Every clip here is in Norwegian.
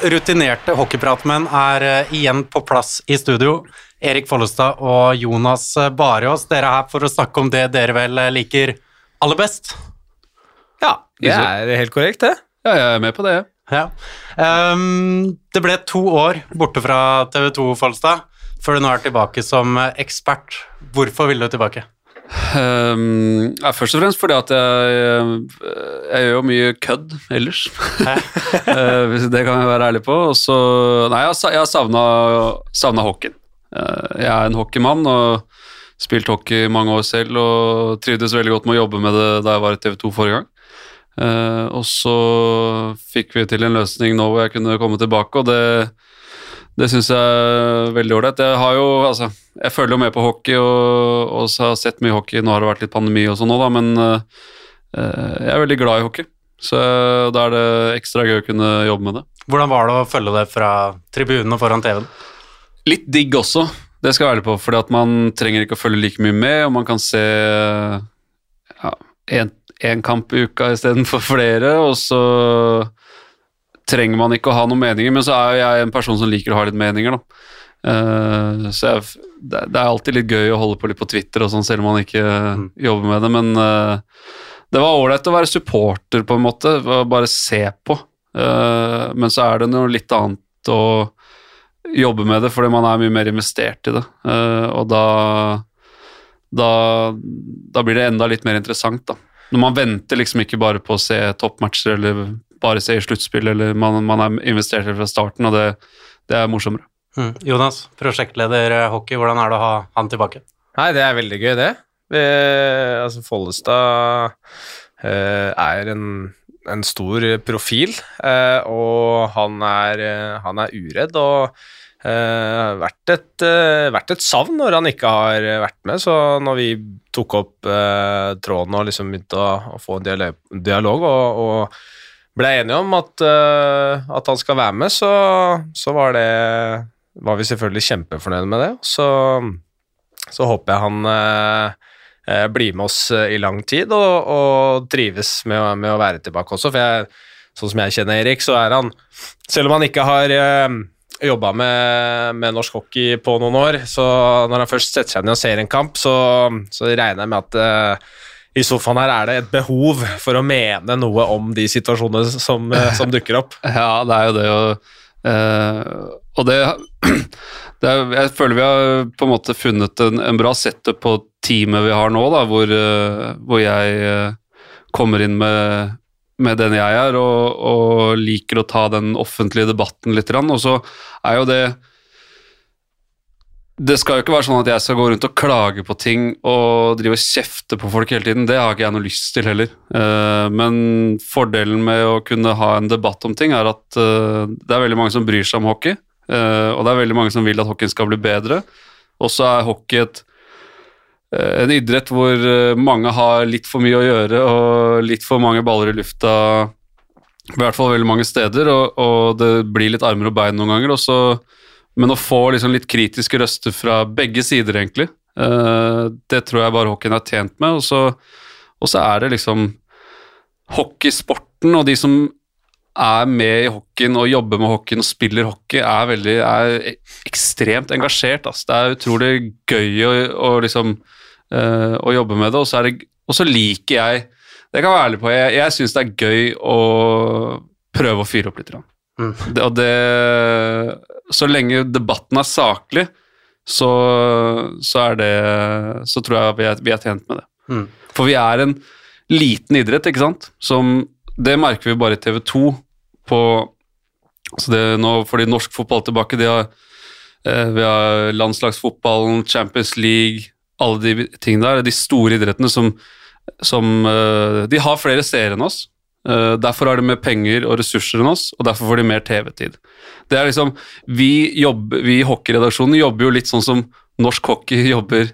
Rutinerte hockeypratmenn er eh, igjen på plass i studio. Erik Follestad og Jonas Barås, dere er her for å snakke om det dere vel liker aller best. Ja, det er helt korrekt, det. Ja, jeg er med på det. Ja. Um, det ble to år borte fra TV 2, Follestad, før du nå er tilbake som ekspert. Hvorfor ville du tilbake? Um, ja, først og fremst fordi at jeg, jeg gjør jo mye kødd ellers. uh, det kan jeg være ærlig på. Og så Nei, jeg har savna hockeyen. Uh, jeg er en hockeymann og spilt hockey mange år selv og trivdes veldig godt med å jobbe med det da jeg var i TV 2 forrige gang. Og så fikk vi til en løsning nå hvor jeg kunne komme tilbake, og det det syns jeg er veldig ålreit. Jeg har jo, altså, jeg følger jo med på hockey og, og har sett mye hockey. Nå har det vært litt pandemi og sånn nå, da, men uh, jeg er veldig glad i hockey. Så da er det ekstra gøy å kunne jobbe med det. Hvordan var det å følge det fra tribunen og foran TV-en? Litt digg også, det skal jeg være ærlig på. fordi at man trenger ikke å følge like mye med, og man kan se ja, én kamp i uka istedenfor flere. Og så trenger man ikke å ha noen meninger, men så er jo jeg en person som liker å ha litt meninger, da. Uh, så jeg, det, det, er alltid litt gøy å holde på litt på Twitter og sånn, selv om man ikke mm. jobber med det, men uh, det var ålreit å være supporter, på en måte, bare se på. Uh, men så er det noe litt annet å jobbe med det, fordi man er mye mer investert i det, og da, da da blir det enda litt mer interessant, da. Når man venter liksom ikke bare på å se toppmatcher eller bare se i sluttspill, eller man, man er investert fra starten, og det, det er morsommere. Mm. Jonas, prosjektleder eh, hockey, hvordan er det å ha han tilbake? Nei, det er veldig gøy, det. Vi, altså, Follestad eh, er en, en, stor profil, eh, og han er, uh, han er uredd. og Uh, vært, et, uh, vært, et, savn når han ikke har vært med. Så når vi tok opp uh, tråden og liksom begynte å, å få en dialog, dialog og, og, ble enige om at, uh, at han skal være med, så, så, var det var vi selvfølgelig kjempefornøyde med det. Så, så håper jeg han uh, blir med oss i lang tid og, og trives med, med, å være tilbake også. For jeg, sånn som jeg kjenner Erik, så er han Selv om han ikke har uh, jobba med, med, norsk hockey på noen år, så når han først setter seg ned og ser en kamp, så, så regner jeg med at uh, i sofaen her er det et behov for å mene noe om de situasjonene som, eh, som dukker opp. Ja, det er jo det. Og, uh, og det, det Jeg føler vi har på en måte funnet en, en bra setup på teamet vi har nå, da, hvor, uh, hvor jeg kommer inn med, med den jeg er, og, og, liker å ta den offentlige debatten litt. Og så er jo det det skal jo ikke være sånn at jeg skal gå rundt og klage på ting og drive og kjefte på folk hele tiden. Det har ikke jeg noe lyst til heller. Eh, men fordelen med å kunne ha en debatt om ting, er at eh, det er veldig mange som bryr seg om hockey. Eh, og det er veldig mange som vil at hockeyen skal bli bedre. Og så er hockey et, en idrett hvor mange har litt for mye å gjøre og litt for mange baller i lufta, i hvert fall veldig mange steder, og, og det blir litt armer og bein noen ganger. og så men å få liksom litt kritiske røster fra begge sider, egentlig, uh, det tror jeg bare hockeyen er tjent med. Og så, og så er det liksom hockeysporten og de som er med i hockeyen og jobber med hockeyen og spiller hockey, er, veldig, er ekstremt engasjert. Altså. Det er utrolig gøy å, å liksom uh, å jobbe med det, og så, liker jeg Det kan jeg være ærlig på, jeg, jeg syns det er gøy å prøve å fyre opp litt. Mm. Det, og det Så lenge debatten er saklig, så, så er det Så tror jeg vi er, vi er tjent med det. Mm. For vi er en liten idrett, ikke sant, som Det merker vi bare i TV 2 på så det nå, Fordi norsk fotball tilbake, de har, eh, vi har landslagsfotballen, Champions League, alle de tingene der. De store idrettene som, som eh, De har flere seere enn oss. Uh, derfor har de mer penger og ressurser enn oss, og derfor får de mer TV-tid. Det er liksom, Vi, jobber, vi i hockeyredaksjonen jobber jo litt sånn som norsk hockey jobber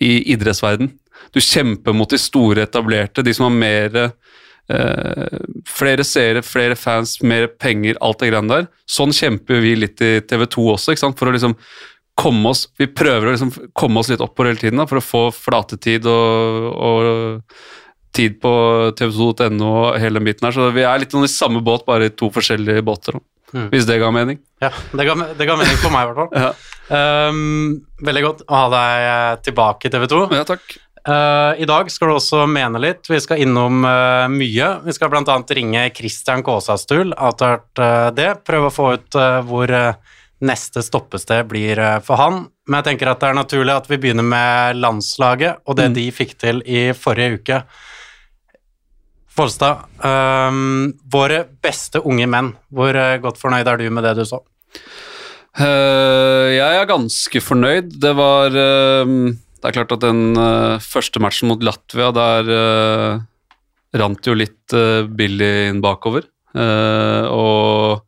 i idrettsverden. Du kjemper mot de store, etablerte, de som har mer eh, flere seere, flere fans, mer penger, alt det greiene der. Sånn kjemper vi litt i TV2 også, ikke sant? for å liksom komme oss Vi prøver å liksom komme oss litt opp på hele tiden da, for å få flatetid og, og tid på tv2.no og hele den biten her, så vi er litt sånn i samme båt, bare i to forskjellige båter. Mm. Hvis det ga mening. Ja, det ga, det ga mening for meg, i hvert fall. Ja, Um, veldig godt å ha deg eh, tilbake i TV 2. ja takk. Uh, I dag skal du også mene litt. Vi skal innom uh, mye. Vi skal bl.a. ringe Christian Kaasastul, avtalt uh, det. Prøve å få ut hvor neste stoppested blir for han. Men jeg tenker at det er naturlig at vi begynner med landslaget og det Mm. de fikk til i forrige uke. Folstad, um, våre beste unge menn. Hvor eh, godt fornøyd er du med det du så? Uh, jeg er ganske fornøyd. Det var uh, Det er klart at den uh, første matchen mot Latvia, der rant jo litt billig inn bakover. Og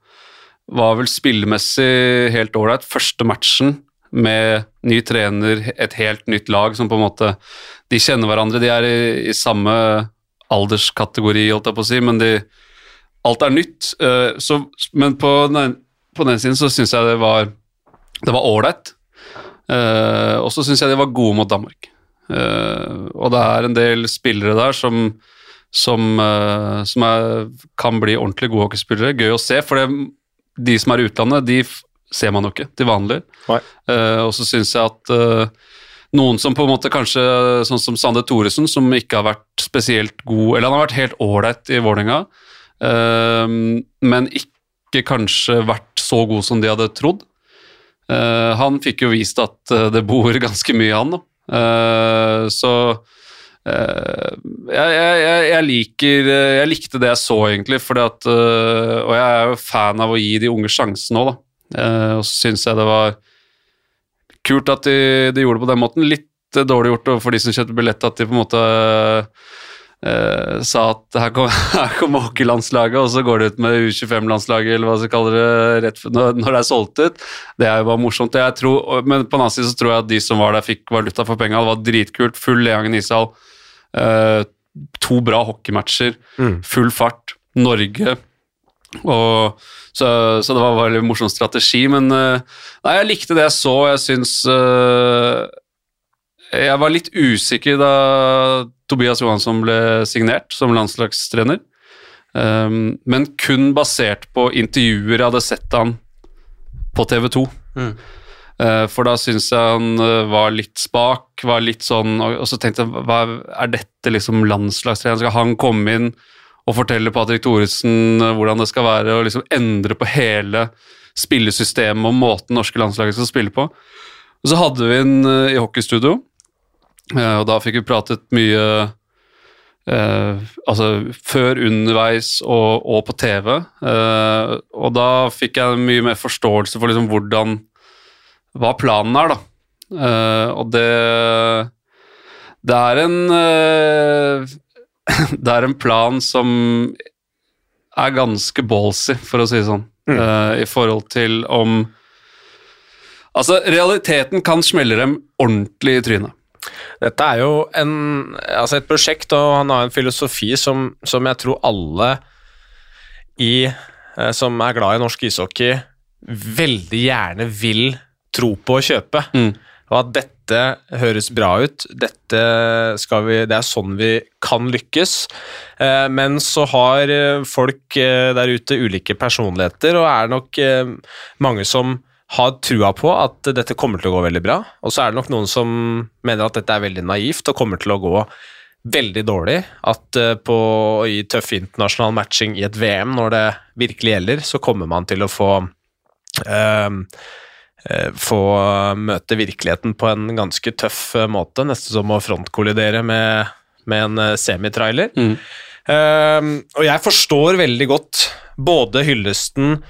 var vel spillemessig helt ålreit. Første matchen med ny trener, et helt nytt lag som på en måte De kjenner hverandre, de er i, i samme alderskategori, holdt jeg på å si, men de Alt er nytt. Uh, så, men på den, på den siden så syns jeg det var det var ålreit. Uh, og så syns jeg de var gode mot Danmark. Uh, og det er en del spillere der som, som, uh, som er, kan bli ordentlig gode hockeyspillere. Gøy å se, for det, de som er i utlandet, de ser man jo ikke til vanlig. Og så syns jeg at noen som på en måte kanskje, sånn som Sande Thoresen, som ikke har vært spesielt god Eller han har vært helt ålreit i Vålerenga, eh, men ikke kanskje vært så god som de hadde trodd. Uh, han fikk jo vist at eh, det bor ganske mye i han, da. Uh, så uh, jeg, jeg, jeg, liker Jeg likte det jeg så, egentlig, fordi at Og jeg er jo fan av å gi de unge sjansen òg, da. Og så syns jeg det var kult at de, de gjorde det på den måten. Litt eh, dårlig gjort for de som kjøpte billett, at de på en måte Uh, sa at her kommer kom hockeylandslaget, og så går de ut med U25-landslaget, eller hva de kaller det, rett når, når det er solgt ut. Det er jo bare morsomt. Tror, men på den annen side så tror jeg at de som var der, fikk valuta for penga. Det var dritkult. Full Leangen ishall. Uh, to bra hockeymatcher. Mm. Full fart. Norge. Og, så, så det var en veldig morsom strategi, men eh, Nei, jeg likte det jeg så. Jeg syns uh, Jeg var litt usikker da Tobias Johansson ble signert som landslagstrener. Um, men kun basert på intervjuer jeg hadde sett han på TV 2. Mm. Uh, for da syns jeg han var litt spak, var litt sånn Og, og så tenkte jeg, hva er dette liksom landslagstrener? Skal han komme inn og fortelle Patrick Thoresen eh, hvordan det skal være, og liksom endre på hele spillesystemet og måten norske landslaget skal spille på? Og så hadde vi en eh, i hockeystudio, eh, og da fikk vi pratet mye eh, altså før, underveis og, og på TV. eh, og da fikk jeg mye mer forståelse for liksom hvordan hva planen er, da. Eh, og det Det er en Det er en plan som er ganske ballsy, for å si det sånn, Mm. uh, i forhold til om Altså, realiteten kan smelle dem ordentlig i trynet. Dette er jo en, altså et prosjekt, og han har en filosofi som, som jeg tror alle i, eh, som er glad i norsk ishockey, veldig gjerne vil tro på å kjøpe. Mm. Og at dette høres bra ut, dette skal vi, det er sånn vi kan lykkes. Eh, men så har eh, folk eh, der ute ulike personligheter, og er nok mange som har trua på at dette kommer til å gå veldig bra, og så er det nok noen som mener at dette er veldig naivt og kommer til å gå veldig dårlig. At på på, i tøff internasjonal matching i et VM, når det virkelig gjelder, så kommer man til å få eh, få møte virkeligheten på en ganske tøff eh, måte, nesten som å frontkollidere med, med en eh, semitrailer. Mm. Eh, og jeg forstår veldig godt både hyllesten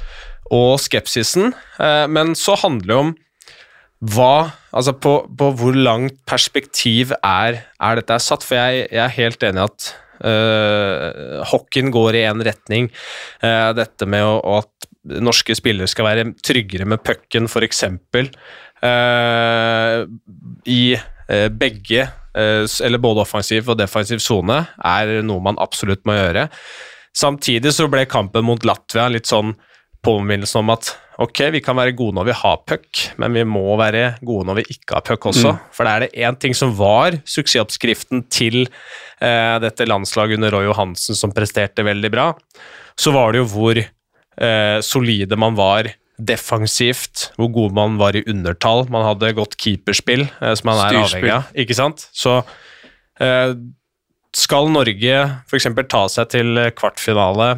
og skepsisen, uh, men så handler det om hva Altså på, på hvor langt perspektiv er, er dette er satt, for jeg, jeg er helt enig i at uh, hockeyen går i én retning. Eh, dette med å, at norske spillere skal være tryggere med pucken, f.eks. Uh, I eh, begge, eh, eller både offensiv og defensiv sone, er noe man absolutt må gjøre. Samtidig så ble kampen mot Latvia litt sånn påminnelse om at ok, vi kan være gode når vi har puck, men vi må være gode når vi ikke har puck også. For det er det én ting som var suksessoppskriften til eh, dette landslaget under Roy Johansen, som presterte veldig bra, så var det jo hvor eh, solide man var defensivt, hvor god man var i undertall. Man hadde godt keeperspill, eh, som man er Styrspill. avhengig av. Ikke sant? Så eh, skal Norge f.eks. ta seg til kvartfinale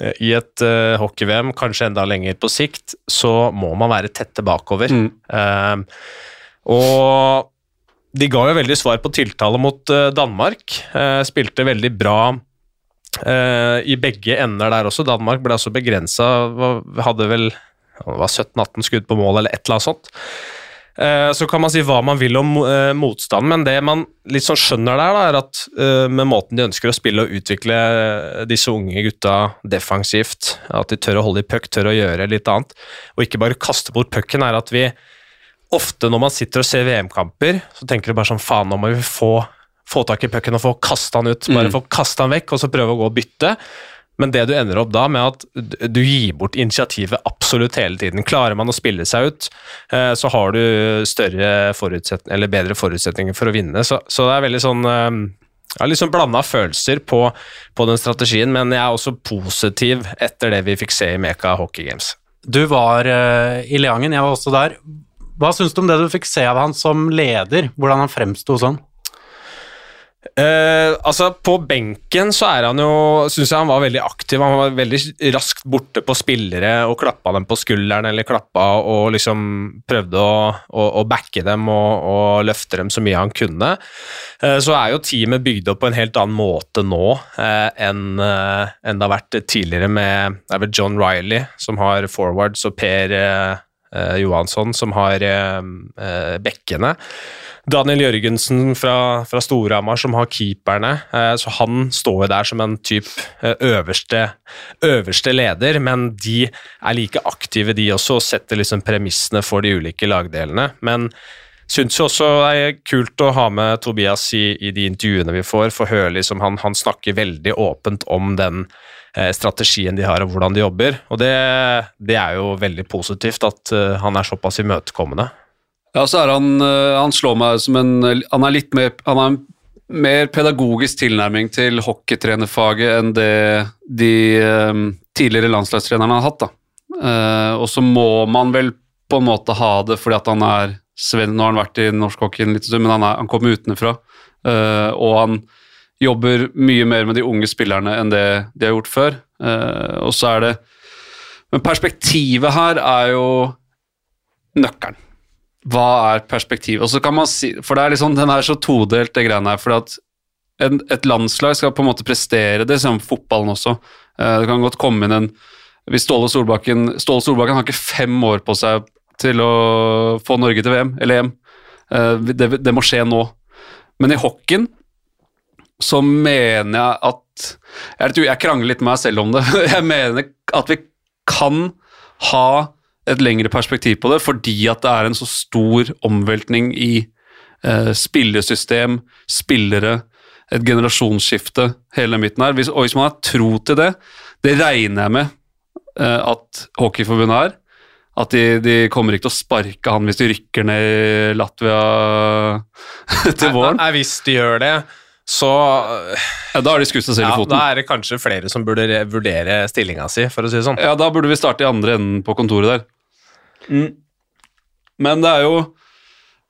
eh, i et eh, hockey-VM, kanskje enda lenger på sikt, så må man være tette bakover. Mm. Og de ga jo veldig svar på tiltale mot Danmark. Spilte veldig bra eh, i begge ender der også. Danmark ble altså begrensa, hadde vel 17-18 skudd på mål eller et eller annet sånt. Eh, Så kan man si hva man vil om eh, motstanden, men det man litt sånn skjønner der, er at med måten de ønsker å spille og utvikle disse unge gutta defensivt, at de tør å holde i puck, tør å gjøre litt annet, og ikke bare kaste bort pucken, er at vi ofte når man sitter og ser VM-kamper, så tenker du bare sånn faen, nå må vi få, få tak i pucken og få kasta den ut. Bare Mm. få kasta den vekk, og så prøve å gå og bytte. Men det du ender opp da med at du gir bort initiativet absolutt hele tiden. Klarer man å spille seg ut, eh, så har du større forutsetning, eller bedre forutsetninger for å vinne. Så, så det er veldig sånn eh, jeg har liksom blanda følelser på, på den strategien, men jeg er også positiv etter det vi fikk se i Meka Hockey Games. Du var eh, i Leangen, jeg var også der. Hva syns du om det du fikk se av han som leder, hvordan han fremsto sånn? Eh, altså På benken så er han jo Syns jeg han var veldig aktiv. Han var veldig raskt borte på spillere og klappa dem på skulderen eller klappa og liksom prøvde å, å, å backe dem og, og løfte dem så mye han kunne. Uh, så er jo teamet bygd opp på en helt annen måte nå uh, enn enn det har vært tidligere med Det er vel John Riley som har forwards og Per Johansson som har bekkene. Daniel Jørgensen fra, fra Storhamar som har keeperne, eh, så han står jo der som en typ eh, øverste, øverste leder, men de er like aktive de også, og setter liksom premissene for de ulike lagdelene. Men syns jo også det er kult å ha med Tobias i, i de intervjuene vi får, for høre liksom han, han snakker veldig åpent om den eh, strategien de har og hvordan de jobber, og det, det er jo veldig positivt at han er såpass imøtekommende. Ja, så er han eh, Han slår meg som en Han er litt mer Han har en mer pedagogisk tilnærming til hockeytrenerfaget enn det de eh, tidligere landslagstrenerne har hatt. da. Eh, og så må man vel på en måte ha det fordi at han er Sven, Nå har han vært i norsk hockey en liten stund, men han, er, han kommer utenfra. Og han jobber mye mer med de unge spillerne enn det de har gjort før. Og så er det Men perspektivet her er jo nøkkelen hva er perspektivet? Og så kan man si, for det er liksom, Den er så todelt, det greiene her. for at en, Et landslag skal på en måte prestere, det som fotballen også. Eh, det kan godt komme inn en hvis Ståle Solbakken Ståle Solbakken har ikke fem år på seg til å få Norge til VM eller EM. Eh, det, det må skje nå. Men i hockeyen så mener jeg at Jeg, jeg krangler litt med meg selv om det. Jeg mener at vi kan ha et lengre perspektiv på det, fordi at det er en så stor omveltning i eh, spillesystem, spillere, et generasjonsskifte, hele den biten her. Hvis, og hvis man har tro til det, det regner jeg med eh, at Hockeyforbundet er, at de, de kommer ikke til å sparke han hvis de rykker ned i Latvia til våren. Nei, hvis de gjør det, så Ja, da har de skutt seg selv ja, i foten. Da er det kanskje flere som burde vurdere stillinga si, for å si det sånn. Ja, da burde vi starte i andre enden på kontoret der. Mm. Men det er jo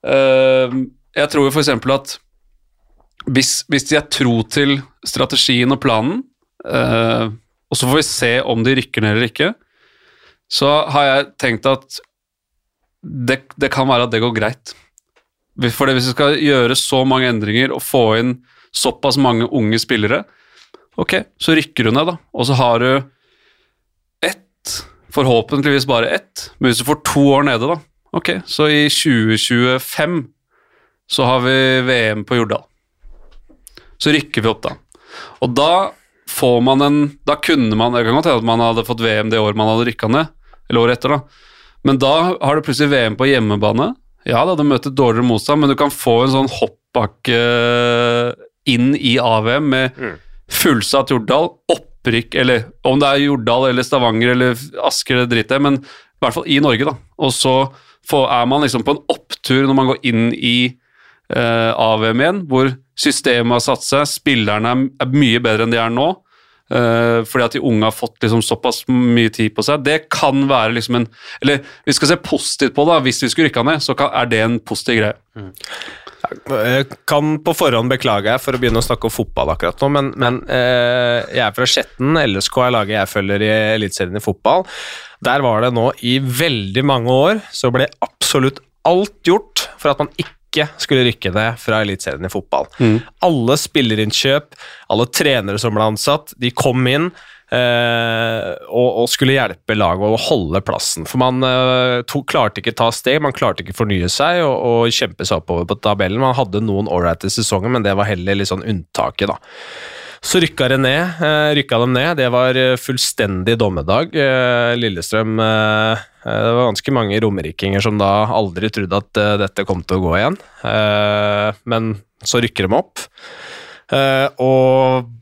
eh, Jeg tror jo eksempel at hvis, hvis de er tro til strategien og planen, eh, og så får vi se om de rykker ned eller ikke, så har jeg tenkt at det, det kan være at det går greit. For hvis vi skal gjøre så mange endringer og få inn såpass mange unge spillere, ok, så rykker du ned, da. Og så har du ett, forhåpentligvis bare ett, men hvis du får to år nede, da, ok, så i 2025 så har vi VM på Jordal. Så rykker vi opp, da. Og da får man en Da kunne man Det kan godt hende at man hadde fått VM det året man hadde rykka ned, eller året etter, da. Men da har du plutselig VM på hjemmebane. Ja da, du møter dårligere motstand, men du kan få en sånn hoppbakke inn i AVM med Mm. fullsatt Jordal, opprykk, eller om det er Jordal eller Stavanger eller Asker eller dritt det, men i hvert fall i Norge, da. Og så er man liksom på en opptur når man går inn i eh, AVM igjen, hvor systemet har satt seg, spillerne er, mye bedre enn de er nå. eh, fordi at de unge har fått liksom såpass mye tid på seg. Det kan være liksom en Eller vi skal se positivt på det, hvis vi skulle rykka ned, så kan, er det en positiv greie. Jeg kan på forhånd beklage jeg for å begynne å snakke om fotball akkurat nå, men, men eh, jeg er fra Skjetten. LSK er laget jeg følger i Eliteserien i fotball. Der var det nå i veldig mange år så ble absolutt alt gjort for at man ikke skulle rykke ned fra Eliteserien i fotball. Mm. Alle spillerinnkjøp, alle trenere som ble ansatt, de kom inn. Eh, og, og skulle hjelpe laget å holde plassen. For man eh, to, klarte ikke ta steg, man klarte ikke fornye seg og, og kjempe seg oppover på tabellen. Man hadde noen ålreite sesonger, men det var heller litt sånn unntaket, da. Så rykka, det ned, eh, rykka de ned. Det var fullstendig dommedag. Lillestrøm Det var ganske mange romerikinger som da aldri trodde at dette kom til å gå igjen. Men så rykker de opp. Og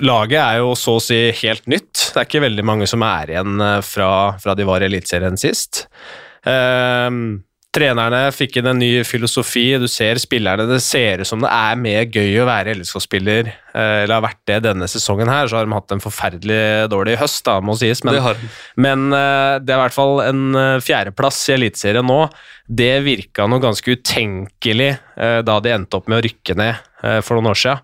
laget er jo så å si helt nytt. Det er ikke veldig mange som er igjen eh, fra, fra de var i Eliteserien sist. Um, trenerne fikk inn en ny filosofi. Du ser spillerne. Det ser ut som det er mer gøy å være LSK-spiller, eh, eller har vært det denne sesongen her. Så har de hatt en forferdelig dårlig høst, da, må sies. Men, det har men eh, det er i hvert fall en fjerdeplass i Eliteserien nå. Det virka noe ganske utenkelig da de endte opp med å rykke ned for noen år siden.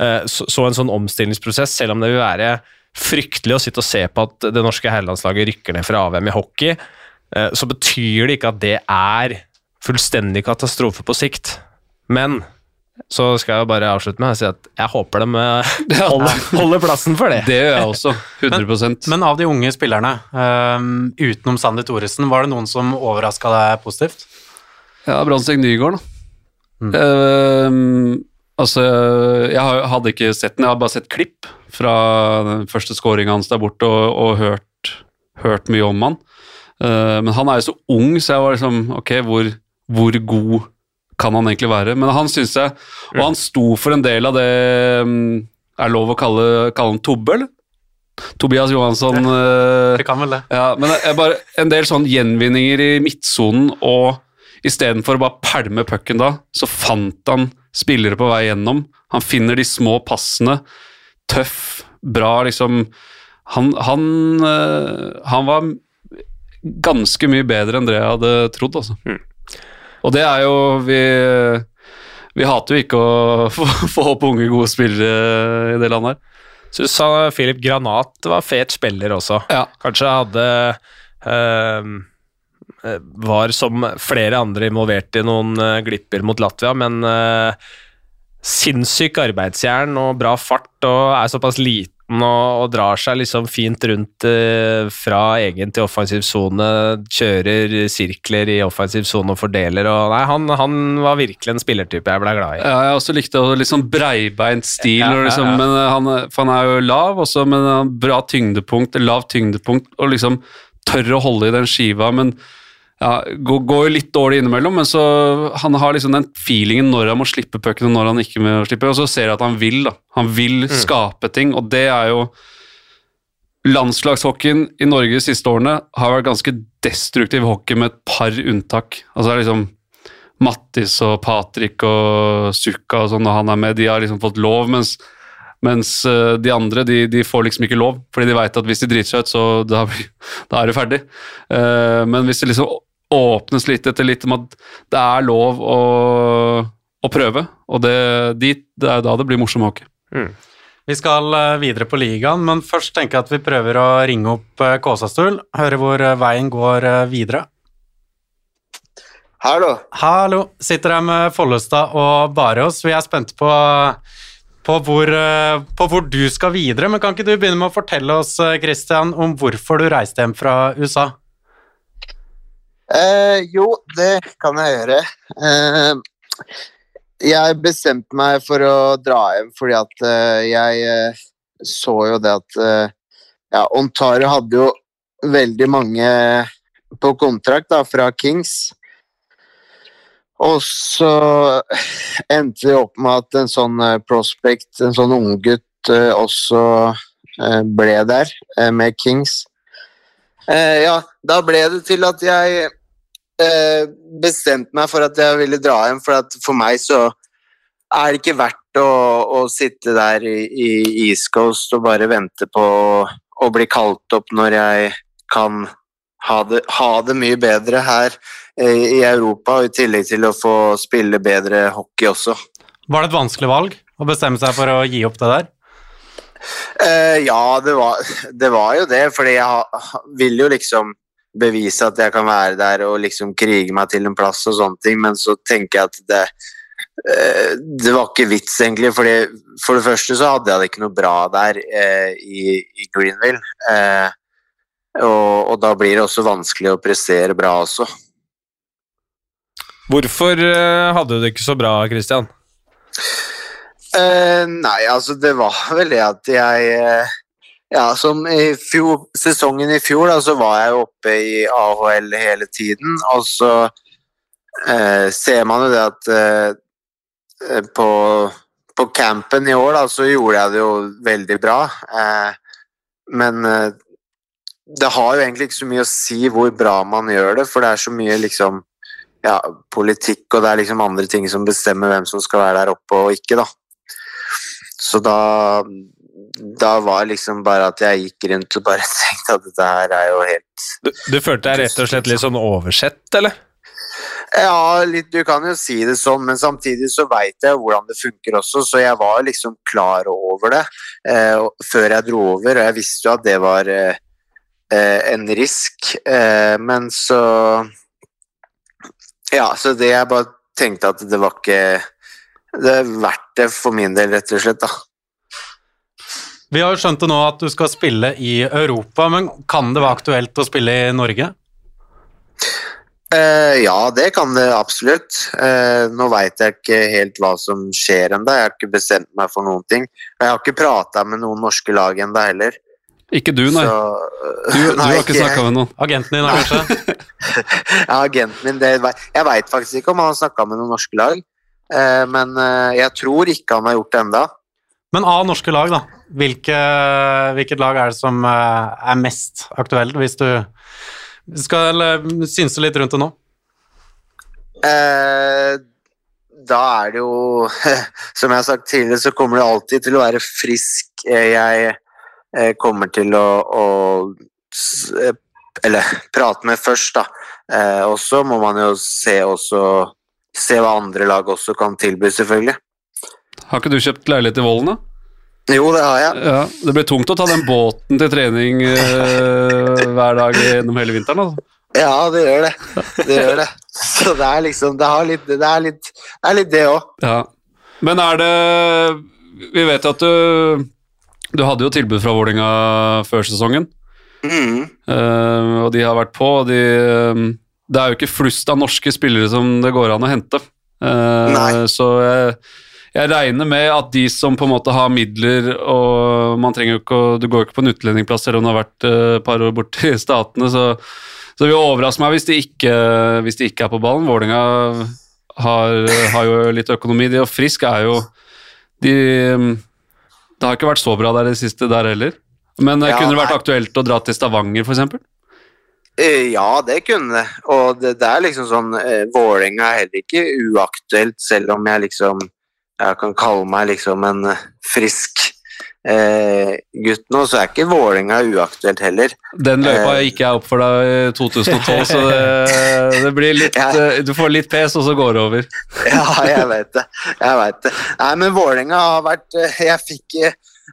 Eh, så, så en sånn omstillingsprosess, selv om det vil være fryktelig å sitte og se på at det norske herrelandslaget rykker ned fra AVM i hockey, eh, så betyr det ikke at det er fullstendig katastrofe på sikt. Men så skal jeg bare avslutte med å si at jeg håper de eh, holder, holder plassen for det. Det gjør jeg også. 100% Men av de unge spillerne, um, utenom Sander Thoresen, var det noen som overraska deg positivt? Ja, Brandtzæg Nygaard, da. Mm. Eh, altså, jeg hadde ikke sett den, jeg hadde bare sett klipp fra den første scoringa hans der borte, og, og hørt, hørt mye om han. Uh, men han er jo så ung, så jeg var liksom Ok, hvor, hvor god kan han egentlig være? Men han syns jeg Og han sto for en del av det um, Er lov å kalle, kalle han Tobbe, eller? Tobias Johansson. Uh, det kan vel det. ja, men det er bare en del sånn gjenvinninger i midtsonen, og istedenfor å bare pælme pucken da, så fant han spillere på vei gjennom. Han finner de små passene. Tøff, bra, liksom. Han, han, eh, han var ganske mye bedre enn det jeg hadde trodd, altså. Og det er jo Vi, vi hater jo ikke å få, få opp unge, gode spillere i det landet her. Sa Philip Granat var fet spiller også. Ja. Kanskje hadde eh, Var som flere andre involvert i noen eh, glipper mot Latvia, men eh, sinnssyk arbeidsjern og bra fart, og er såpass liten og, og drar seg liksom fint rundt eh, fra egen til offensiv sone. Kjører sirkler i offensiv sone og fordeler. Og, nei, han, han var virkelig en spillertype jeg ble glad i. Ja, jeg også likte å sånn breibeint stil, Ja, ja, ja, liksom, men eh, han, for han er jo lav også, men han bra tyngdepunkt, lav tyngdepunkt, og liksom tør å holde i den skiva, men ja, går, går jo litt dårlig innimellom, men så han har liksom den feelingen når han må slippe pucken og når han ikke må slippe, og så ser jeg at han vil da. Han vil skape ting, og det er jo Landslagshockeyen i Norge de siste årene har vært ganske destruktiv hockey med et par unntak. Altså det er liksom Mattis og Patrick og Sukka og sånn, når han er med, de har liksom fått lov, mens, mens eh, de andre de, de får liksom ikke lov, fordi de vet at hvis de driter seg ut, så da, da er det ferdig. Eh, men hvis det liksom åpnes litt etter litt om at det er lov å, å prøve, og det, dit, det er da det blir morsom hockey. Vi skal eh, videre på ligaen, men først tenker jeg at vi prøver å ringe opp eh, Kåsastul, høre hvor eh, veien går videre. Hallo. Hallo, sitter her med Follestad og Barås. Vi er spente på, på, hvor, på hvor du skal videre, men kan ikke du begynne med å fortelle oss, Christian, om hvorfor du reiste hjem fra USA? Eh, jo, det kan jeg gjøre. Eh, jeg bestemte meg for å dra hjem fordi at eh, jeg eh, så jo det at eh, ja, Ontario hadde jo veldig mange på kontrakt da, fra Kings. Og så endte vi opp med at en sånn eh, prospect, en sånn unggutt, også ble der med Kings. Ja, da ble det til at jeg eh, bestemte meg for at jeg ville dra hjem, for at for meg så er det ikke verdt å, å sitte der i, i East Coast og bare vente på å bli kalt opp når jeg kan ha det, ha det mye bedre her eh, i Europa, og i tillegg til å få spille bedre hockey også. Var det et vanskelig valg å bestemme seg for å gi opp det der? Uh, ja, det var, det var jo det, fordi jeg vil jo liksom bevise at jeg kan være der og liksom krige meg til en plass og sånne ting, men så tenker jeg at det eh, det var ikke vits, egentlig. Fordi for det første så hadde jeg det ikke noe bra der eh, i, i Greenville. Eh, og, og, da blir det også vanskelig å prestere bra også. Hvorfor uh, hadde du det ikke så bra, Christian? Uh, nei, altså det var vel det at jeg Ja, som i fjor, sesongen i fjor, da, så var jeg oppe i AHL hele tiden. Og så ser man jo det at på, på campen i år, da, så gjorde jeg det jo veldig bra. men det har jo egentlig ikke så mye å si hvor bra man gjør det, for det er så mye liksom ja, politikk, og det er liksom andre ting som bestemmer hvem som skal være der oppe og ikke, da. Så da da var liksom bare at jeg gikk rundt og bare tenkte at dette her er jo helt Du, du følte deg rett og slett litt sånn oversett, eller? Ja, litt, du kan jo si det sånn, men samtidig så veit jeg hvordan det funker også, så jeg var liksom klar over det eh, før jeg dro over, og jeg visste jo at det var eh, eh en risk, eh, men så ja, så det jeg bare tenkte at det var ikke Det er verdt det for min del, rett og slett, da. Vi har jo skjønt det nå at du skal spille i Europa, men kan det være aktuelt å spille i Norge? Uh, ja, det kan det absolutt. Uh, nå veit jeg ikke helt hva som skjer ennå. Jeg har ikke bestemt meg for noen ting. Jeg har ikke prata med noen norske lag ennå heller. Ikke du, nei. Så, uh, du, du nei, har ikke snakka med noen? Agenten din, kanskje? ja, agenten min det, Jeg veit faktisk ikke om han har snakka med noen norske lag, eh, men jeg tror ikke han har gjort det enda. Men av norske lag, da. Hvilke, hvilket lag er det som eh, er mest aktuelt, hvis du skal synse litt rundt det nå? Eh, da er det jo Som jeg har sagt tidligere, så kommer det alltid til å være frisk. Jeg kommer til å, å eller prate med først, da. Eh, og så må man jo se, også, se hva andre lag også kan tilby, selvfølgelig. Har ikke du kjøpt leilighet i Vollen, da? Jo, det har jeg. Ja, det blir tungt å ta den båten til trening eh, hver dag gjennom hele vinteren, altså. Ja, det gjør det. Det gjør det. Så det er liksom Det, litt, det er litt det òg. Det ja. Men er det Vi vet at du Du hadde jo tilbud fra Vålinga før sesongen. Mm. Uh, og de har vært på, og de um, Det er jo ikke flust av norske spillere som det går an å hente. Uh, så jeg, jeg, regner med at de som på en måte har midler og man trenger jo ikke Du går jo ikke på en utlendingplass selv om du har vært et uh, par år borte i Statene, så, så det vil overraske meg hvis de ikke, hvis de ikke er på ballen. Vålerenga har, har, jo litt økonomi. De og Frisk er jo de, Det har ikke vært så bra der i det siste der heller. Men eh, ja, kunne det vært aktuelt å dra til Stavanger, f.eks.? Eh, ja, det kunne det. Og det, det er liksom sånn eh, Vålerenga er heller ikke uaktuelt, selv om jeg liksom Jeg kan kalle meg liksom en eh, frisk eh, gutt nå, så er ikke Vålerenga uaktuelt heller. Den løypa eh, gikk jeg opp for deg i 2012, så det, det blir litt ja. Du får litt pes, og så går det over. ja, jeg vet det. Jeg vet det. Nei, men Vålerenga har vært Jeg fikk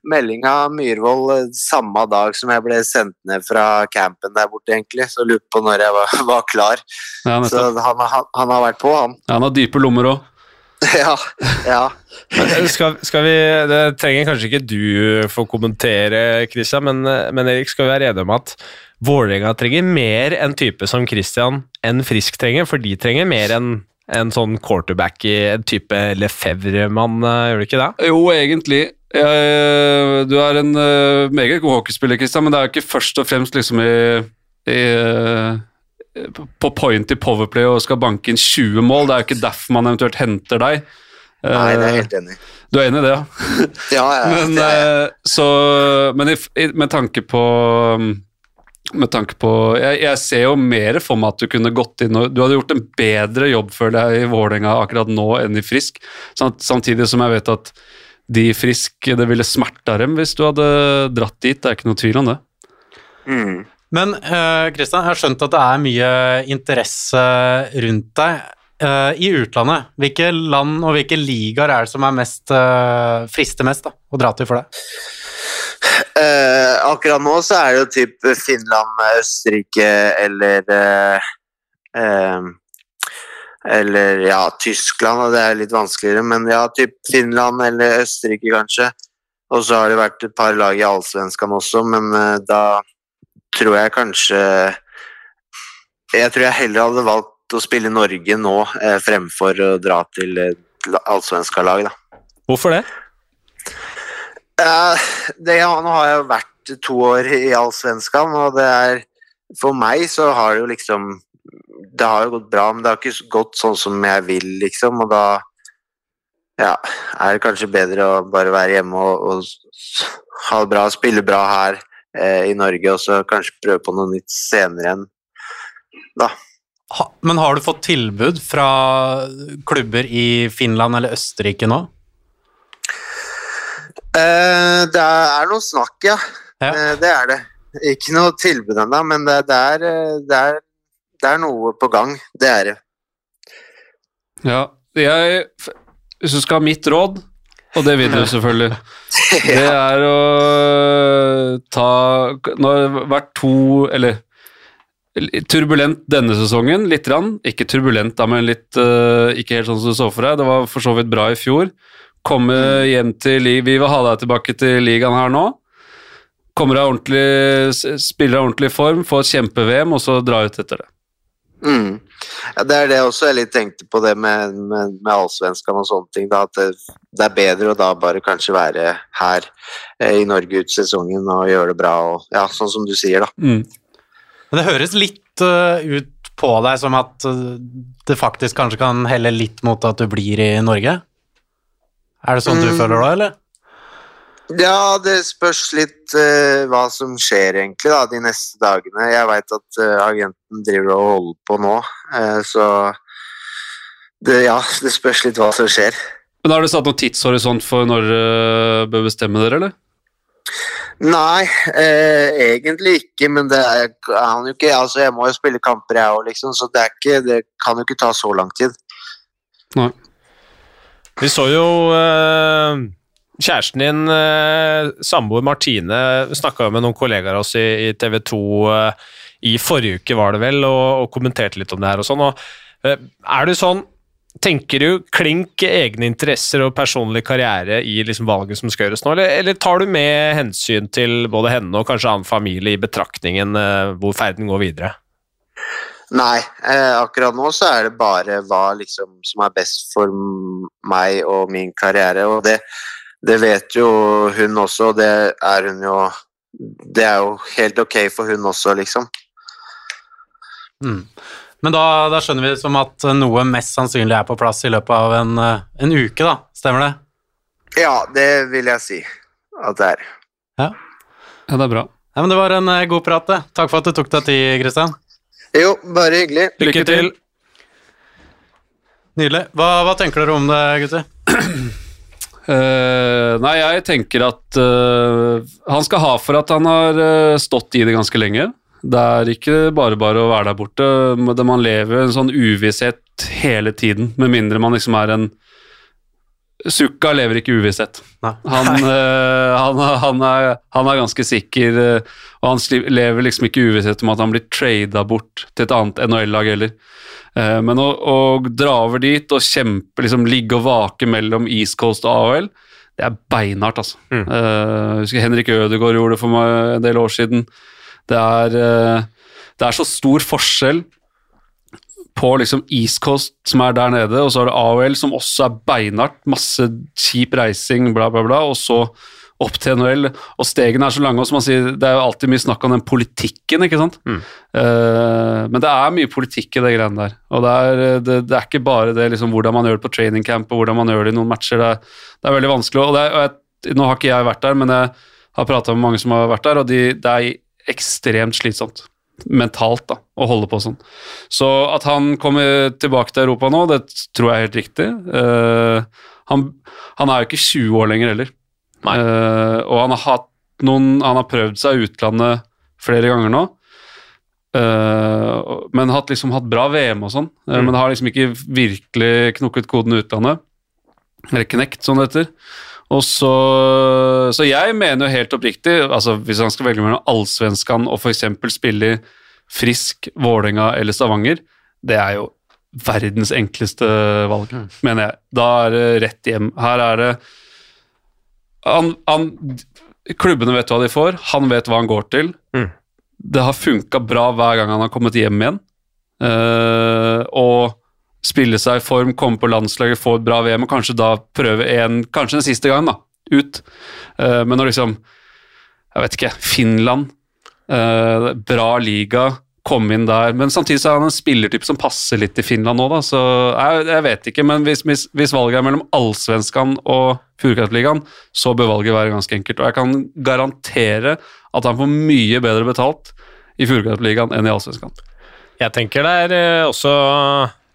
melding av Myhrvold eh, samme dag som jeg ble sendt ned fra campen der borte, egentlig. Så lurte på når jeg var, var klar. Ja, så han, han, han, har vært på, han. Ja, han har dype lommer òg. ja. ja. skal, skal, vi Det trenger kanskje ikke du få kommentere, Christian, men, men Erik, skal vi være enige om at Vålerenga trenger mer en type som Christian enn Frisk trenger, for de trenger mer enn en sånn quarterback i en type Lefebvre-mann, eh, gjør du ikke det? Jo, egentlig. Jeg, du er en meget god hockeyspiller, Kristian, men det er jo ikke først og fremst liksom i, i på point i Powerplay og skal banke inn 20 mål. Det er jo ikke derfor man eventuelt henter deg. Nei, det er jeg helt enig i. Du er enig i det, ja? ja, ja men, det så, men i, med tanke på um, Med tanke på Jeg, jeg ser jo mer for meg at du kunne gått inn og Du hadde gjort en bedre jobb, føler jeg, i Vålerenga akkurat nå enn i Frisk. Samtidig som jeg vet at de i Frisk Det ville smerta dem hvis du hadde dratt dit, det er ikke noe tvil om det. Mm. Men Kristian, Christian, jeg har skjønt at det er mye interesse rundt deg eh, i utlandet. Hvilke land og hvilke ligaer er det som er mest eh, frister mest da, å dra til for deg? Eh, akkurat nå så er det jo typ Finland, Østerrike eller eh, eh, Eller ja, Tyskland, og det er litt vanskeligere, men ja, typ Finland eller Østerrike kanskje. Og så har det vært et par lag i Allsvenskan også, men eh, da tror jeg kanskje Jeg tror jeg heller hadde valgt å spille i Norge nå eh, fremfor å dra til et allsvenska lag, da. Hvorfor det? Eh, det, ja, nå har jeg jo vært to år i Allsvenskan, og det er For meg så har det jo liksom Det har jo gått bra, men det har ikke gått sånn som jeg vil, liksom, og da ja, er det kanskje bedre å bare være hjemme og, og ha det bra, spille bra her eh, i Norge, og så kanskje prøve på noe nytt senere igjen. Ha, men har du fått tilbud fra klubber i Finland eller Østerrike nå? Eh, det er noe snakk, ja. Ja. Eh, det er det. Ikke noe tilbud ennå, men det, det, er, eh, det, er, det er noe på gang. Det er det. Ja, jeg Hvis du skal ha mitt råd, og det vil du selvfølgelig, det er å ta Nå har det vært to Eller turbulent denne sesongen, litt. Rann. Ikke turbulent, da, men litt eh, ikke helt sånn som du så for deg. Det var for så vidt bra i fjor. Komme hjem til Vi vil ha deg tilbake til ligaen her nå. Kommer deg ordentlig, spiller deg ordentlig form, får kjempe-VM, og så dra ut etter det. Mm. Ja, det er det også jeg litt tenkte på det med, med, med allsvenskan og sånne ting. Da, at det, det er bedre å da bare kanskje være her eh, i Norge ut sesongen og gjøre det bra. Og, ja, sånn som du sier, da. Mm. Men det høres litt uh, ut på deg som at uh, det faktisk kanskje kan helle litt mot at du blir i Norge? Er det sånn du Mm. føler da, eller? Ja, det spørs litt uh, hva som skjer egentlig da, de neste dagene. Jeg veit at uh, agenten driver og holder på nå, uh, så det, ja, det spørs litt hva som skjer. Men Har du satt noen tidshorisont for når dere bør bestemme dere, eller? Nei, egentlig ikke, men det er, han jo ikke altså Jeg må jo spille kamper, jeg òg, liksom, så det, ikke, det kan jo ikke ta så lang tid. Vi så jo kjæresten din, uh, samboer Martine, snakka med noen kollegaer av oss i, TV 2 eh, i forrige uke, var det vel, og, og kommenterte litt om det her og sånn. Og, eh, er du sånn Tenker du klink egne interesser og personlig karriere i liksom valget som skal gjøres nå, eller, eller tar du med hensyn til både henne og kanskje annen familie i betraktningen eh, hvor ferden går videre? Nei, eh, akkurat nå så er det bare hva liksom som er best for meg og min karriere, og det, det vet jo hun også, og det er hun jo Det er jo helt ok for hun også, liksom. Mm. Men da, da skjønner vi det som at noe mest sannsynlig er på plass i løpet av en, eh, en uke, da. Stemmer det? Ja, det vil jeg si at det er. Ja, det er bra. Ja, men Det var en eh, god prat, det. Takk for at du tok deg tid, Kristian. Jo, bare hyggelig. Lykke til! Nydelig. Hva, hva tenker dere om det, gutter? Eh, nei, jeg tenker at uh, han skal ha for at han har uh, stått i det ganske lenge. Det er ikke bare bare å være der borte. Man lever en sånn uvisshet hele tiden, med mindre man liksom er en Sukka lever ikke i uvisshet. Han, han, han, er, han er ganske sikker, og han lever liksom ikke i uvisshet om at han blir trada bort til et annet NHL-lag heller. Eh, men å, å dra over dit og kjempe, liksom ligge og vake mellom East Coast og AHL, det er beinhardt, altså. Mm. Eh, jeg husker Henrik Ødegaard gjorde det for meg en del år siden. Det er, eh, det er så stor forskjell på liksom East Coast, som er der nede, og så har du AHL, som også er beinhardt. Masse kjip reising, bla, bla, bla, og så opp til NHL. Og stegene er så lange, og som man sier, det er jo alltid mye snakk om den politikken, ikke sant? Mm. Uh, men det er mye politikk i det greiene der. Og det er, det, det er ikke bare det liksom, hvordan man gjør det på training camp, og hvordan man gjør det i noen matcher. Det er, det er veldig vanskelig. Og, det er, og jeg, nå har ikke jeg vært der, men jeg har prata med mange som har vært der, og de, det er ekstremt slitsomt. Mentalt, da, å holde på sånn. Så at han kommer tilbake til Europa nå, det tror jeg er helt riktig. Uh, han, han er jo ikke 20 år lenger heller. Eh, og han har hatt noen Han har prøvd seg i utlandet flere ganger nå. Uh, men hatt, liksom, hatt bra VM og sånn. eh, Men har liksom ikke virkelig knukket koden i utlandet. Eller knekt, sånn det heter. Og så, så jeg mener jo helt oppriktig, altså hvis han skal velge mellom allsvenskan og f.eks. spille i Frisk, Vålerenga eller Stavanger, det er jo verdens enkleste valg, mener jeg. Da er det rett hjem. Her er det han, han, Klubbene vet hva de får, han vet hva han går til. Mm. Det har funka bra hver gang han har kommet hjem igjen. Uh, og spille seg i form, komme på landslaget, få et bra VM, og kanskje da prøve en, kanskje den siste gangen, da, ut. Uh, men når liksom, jeg vet ikke, Finland, Uh, bra liga, komme inn der, men samtidig så er han en spillertype som passer litt til Finland nå, da, så jeg, jeg vet ikke, men hvis, hvis, hvis valget er mellom Allsvenskan og Furukraftligaen, så bør valget være ganske enkelt, og jeg kan garantere at han får mye bedre betalt i Furukraftligaen enn i Allsvenskan. Jeg tenker det er også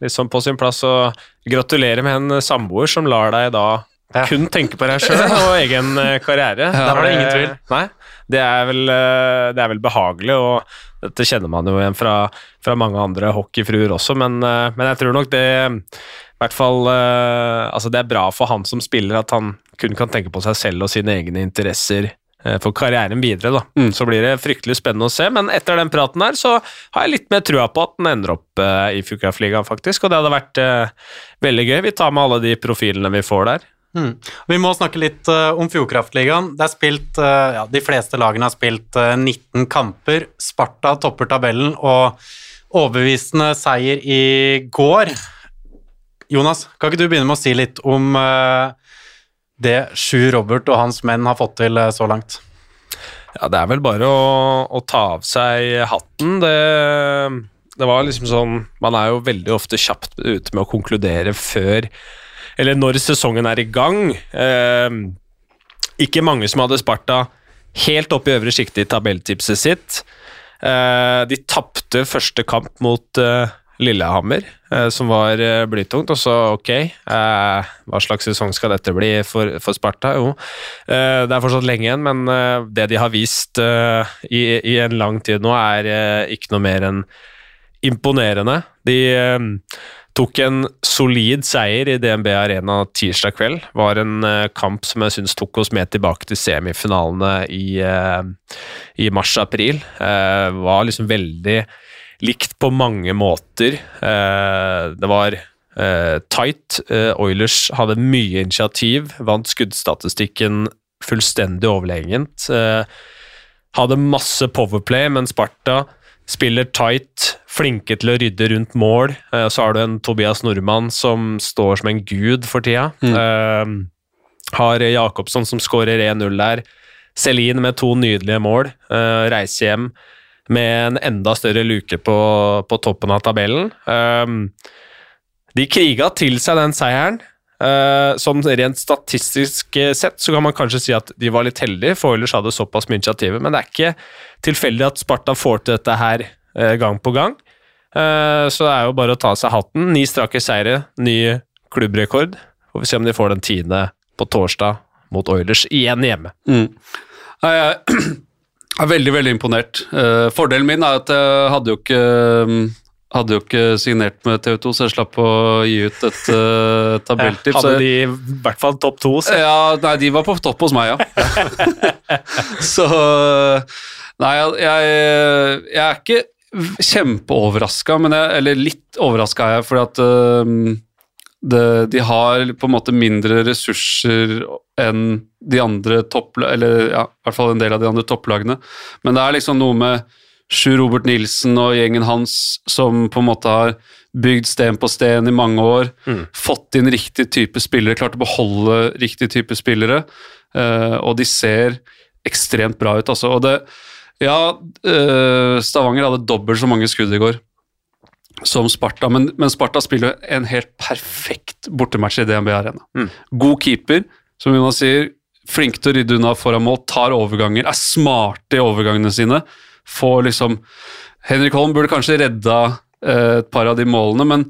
også sånn på sin plass å gratulere med en samboer som lar deg da Ja. kun tenke på deg sjøl og egen karriere. karriere. Der var det ingen tvil. Nei, det er vel, eh, det er vel behagelig, og dette kjenner man jo igjen fra, fra mange andre hockeyfruer også, men, eh, men jeg tror nok det i hvert fall eh, Altså, det er bra for han som spiller at han kun kan tenke på seg selv og sine egne interesser for karrieren videre, da. Mm. Så blir det fryktelig spennende å se, men etter den praten her så har jeg litt mer trua på at den ender opp eh, i Fukrafligaen, faktisk, og det hadde vært eh, veldig gøy. Vi tar med alle de profilene vi får der. Mm. Vi må snakke litt uh, om Fjordkraftligaen. Det er spilt, uh, ja, De fleste lagene har spilt uh, 19 kamper. Sparta topper tabellen og overbevisende seier i går. Jonas, kan ikke du begynne med å si litt om eh, det Sjur Robert og hans menn har fått til eh, så langt? Ja, det er vel bare å, å ta av seg hatten. Det, det var liksom sånn Man er jo veldig ofte kjapt ute med å konkludere før Eller når sesongen er i gang. Eh, ikke mange som hadde Sparta helt opp i øvre sjikte i tabelltipset sitt. Eh, de tapte første kamp mot eh, Lillehammer, eh, som var blytungt. Og så, ok, hva slags sesong skal dette bli for, for Sparta? Jo, det er fortsatt lenge igjen, men det de har vist i, i en lang tid nå, er ikke noe mer enn imponerende. De tok en solid seier i DNB Arena tirsdag kveld. Var en eh, kamp som jeg syns tok oss med tilbake til semifinalene i, eh, i mars-april. Eh, var liksom veldig likt på mange måter. Det var tight. Oilers hadde mye initiativ, vant skuddstatistikken fullstendig overlegent. Hadde masse powerplay, men Sparta spiller tight, flinke til å rydde rundt mål. Eh, Så har du en Tobias Nordmann som står som en gud for tida. Eh, har Jakobsson som skårer 1-0 der. Celine med to nydelige mål. Eh, reiser hjem med en enda større luke på, på toppen av tabellen. De kriga til seg den seieren. Eh, sånn rent statistisk eh, sett så kan man kanskje si at de var litt heldige, for Oilers hadde såpass mye initiativ, men det er ikke tilfeldig at Sparta får til dette her eh, gang på gang. Så det er jo bare å ta av seg hatten. Ni strake seire, ny klubbrekord. Får vi se om de får den tiende på torsdag mot Oilers, igjen hjemme. Mm. Jeg er veldig, veldig imponert. Fordelen min er at jeg hadde jo ikke hadde jo ikke signert med TV 2, så jeg slapp å gi ut et uh, tabelltips. Hadde de i hvert fall topp to, så Ja, nei, de var på topp hos meg, ja. så Nei, jeg, jeg, jeg er ikke kjempeoverraska, eller litt overraska er jeg, fordi at uh, det, de har på en måte mindre ressurser enn de andre toppla... Eller ja, i hvert fall en del av de andre topplagene. Men det er liksom noe med Sjur Robert Nilsen og gjengen hans som på en måte har bygd sten på sten i mange år, Mm. fått inn riktig type spillere, klart å beholde riktig type spillere, Uh, og de ser ekstremt bra ut, altså. Og det, ja, uh, Stavanger hadde dobbelt så mange skudd i går som Sparta, men, men Sparta spiller en helt perfekt bortematch i DNB Arena. Mm. God keeper, som Jonas sier, flinke til å rydde unna foran mål, tar overganger, er smarte i overgangene sine. Får liksom Henrik Holm burde kanskje redda eh, et par av de målene, men,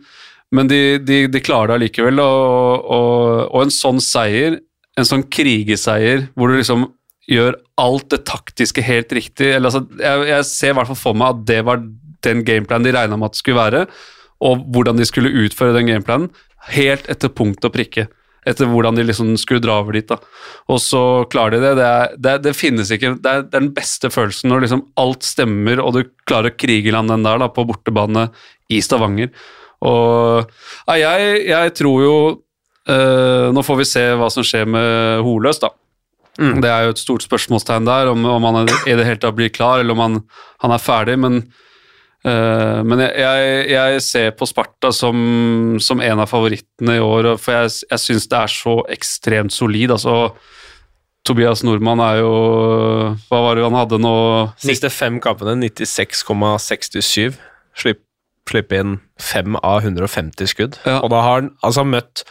men de, de, de, klarer det allikevel. Og, og, og, en sånn seier, en sånn krigeseier, hvor du liksom gjør alt det taktiske helt riktig eller altså, jeg, jeg ser i hvert fall for meg at det var den gameplanen de regna med at det skulle være, og hvordan de skulle utføre den gameplanen, helt etter punkt og prikke etter hvordan de liksom skulle dra over dit. da. Og så klarer de det. Det, er, det, det finnes ikke det er, det er, den beste følelsen når liksom alt stemmer, og du klarer å krige land den der da, på bortebane i Stavanger. Og ja, jeg, jeg, tror jo øh, Nå får vi se hva som skjer med Holøs, da. Mm. Det er jo et stort spørsmålstegn der, om, om han i det hele tatt blir klar, eller om han, han er ferdig. men men jeg, jeg, jeg, ser på Sparta som, som, en av favorittene i år, for jeg, jeg syns det er så ekstremt solid. altså Tobias Nordmann er jo Hva var det han hadde nå? Siste fem kampene 96,67. Slipp, slipp inn fem av 150 skudd. Ja. Og da har han altså møtt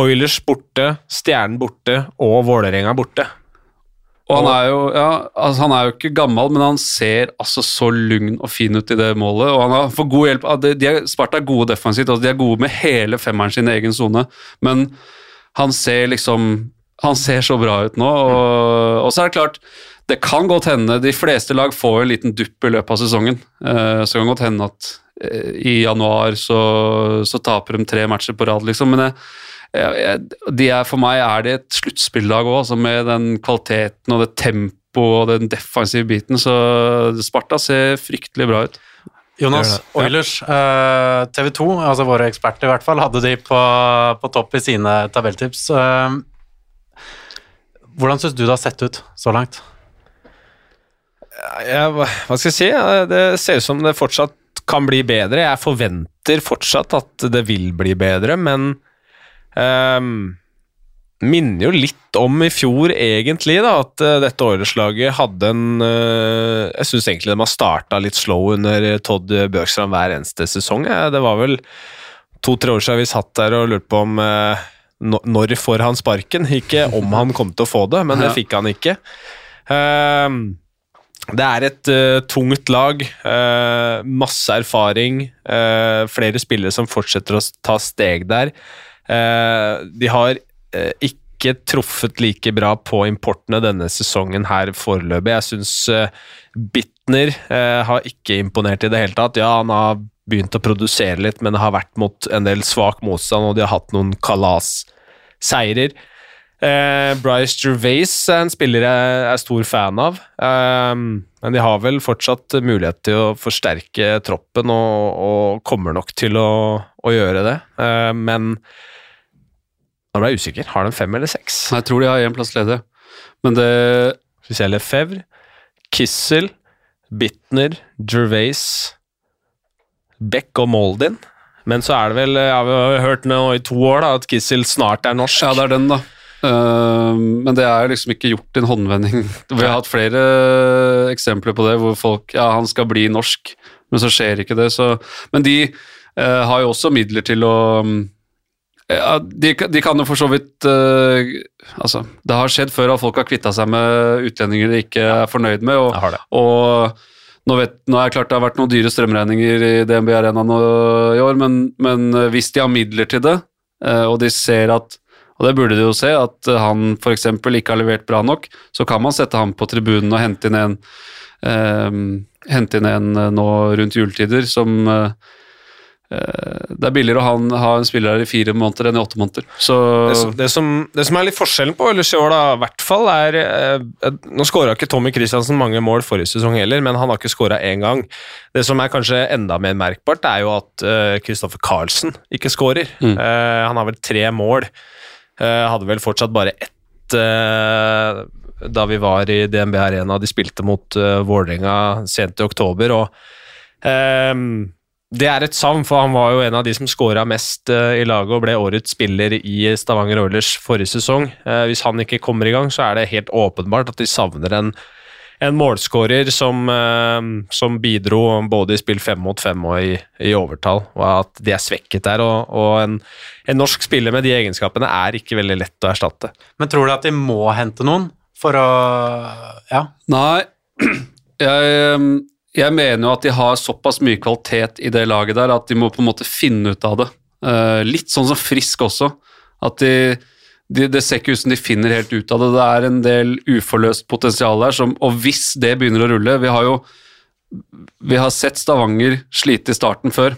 Oilers borte, Stjernen borte og Vålerenga borte. Og han er, jo, ja, altså han er jo ikke gammel, men han ser altså så lugn og fin ut i det målet. Og han har fått god hjelp de er, Sparta er gode defensivt, altså de er gode med hele femmeren sin i egen sone. Men han ser liksom Han ser så bra ut nå. Og, og så er det klart, det kan godt hende De fleste lag får en liten dupp i løpet av sesongen. Uh, så kan det godt hende at uh, i januar så, så, taper de tre matcher på rad, liksom. Men jeg, de er, for meg er det et sluttspillag òg, altså med den kvaliteten og det tempoet og den defensive biten. Så Sparta ser fryktelig bra ut. Jonas, Oilers, eh, TV 2, altså våre eksperter i hvert fall, hadde de på, på topp i sine tabelltips. Eh, hvordan syns du det har sett ut så langt? Jeg, hva skal jeg si? Det ser ut som det fortsatt kan bli bedre. Jeg forventer fortsatt at det vil bli bedre, men Um, minner jo litt om i fjor, egentlig, da, at uh, dette åreslaget hadde en uh, Jeg syns egentlig de har starta litt slow under Todd Bjørkstrand hver eneste sesong. Det var vel to-tre år siden vi satt der og lurte på om uh, når får han sparken? Ikke om han kom til å få det, men det fikk han ikke. Um, det er et uh, tungt lag. Uh, masse erfaring. Uh, flere spillere som fortsetter å ta steg der. Eh, de har eh, ikke truffet like bra på importene denne sesongen her foreløpig. Jeg syns eh, Bitner har ikke imponert i det hele tatt. Ja, han har begynt å produsere litt, men har vært mot en del svak motstand, og de har hatt noen kalasseirer. Eh, Bryce Gervais er en spiller jeg er stor fan av. Eh, men de har vel fortsatt mulighet til å forsterke troppen, og, og kommer nok til å, å gjøre det. Eh, men nå ble jeg usikker. Har de fem eller seks? Jeg tror de har én plass ledig. Men det Hvis jeg Lefebvre, Kissel, Bitner, Gervais, Beck og Moldin. Men så er det vel Jeg har hørt nå i to år da, at Kissel snart er norsk. Ja, det er den, da. Uh, men det er liksom ikke gjort i en håndvending. Vi har hatt flere eksempler på det, hvor folk Ja, han skal bli norsk, men så skjer ikke det. Så, men de uh, har jo også midler til å um, ja, de, de, kan jo for så vidt uh, Altså, det har skjedd før at folk har kvitta seg med utlendinger de ikke er fornøyd med. Og, og nå, vet, nå, er det klart det har vært noen dyre strømregninger i DNB Arena nå, i år, men, men, hvis de har midler til det, uh, og de ser at og det burde de jo se, at han f.eks. ikke har levert bra nok, så kan man sette ham på tribunen og hente inn en, uh, hente inn en nå rundt juletider som Eh, det er billigere å ha en, ha en, spiller her i fire måneder enn i åtte måneder. Så det, som, det, som, det, som, er litt forskjellen på Ellers i hvert fall, er eh, Nå skåra ikke Tommy Christiansen mange mål forrige sesong heller, men han har ikke skåra én gang. Det som er kanskje enda mer merkbart, er jo at Kristoffer eh, Carlsen ikke skårer. Mm. Eh, han har vel tre mål. Uh, hadde vel fortsatt bare ett da vi var i DNB Arena. De spilte mot eh, Vålerenga sent i oktober, og det er et savn, for han var jo en av de som skåra mest uh, i laget og ble årets spiller i Stavanger Oilers forrige sesong. Uh, hvis han ikke kommer i gang, så er det helt åpenbart at de savner en, en målskårer som, eh, som bidro både i spill fem mot fem og i, i overtall, og at de er svekket der. Og, og en, en, norsk spiller med de egenskapene er ikke veldig lett å erstatte. Men tror du at de må hente noen for å Ja? Nei, jeg, jeg mener jo at de har såpass mye kvalitet i det laget der at de må på en måte finne ut av det. Uh, litt sånn som Frisk også. At de, de, Det ser ikke ut som de finner helt ut av det. Det er en del uforløst potensial der, som, og hvis det begynner å rulle Vi har jo vi har sett Stavanger slite i starten før,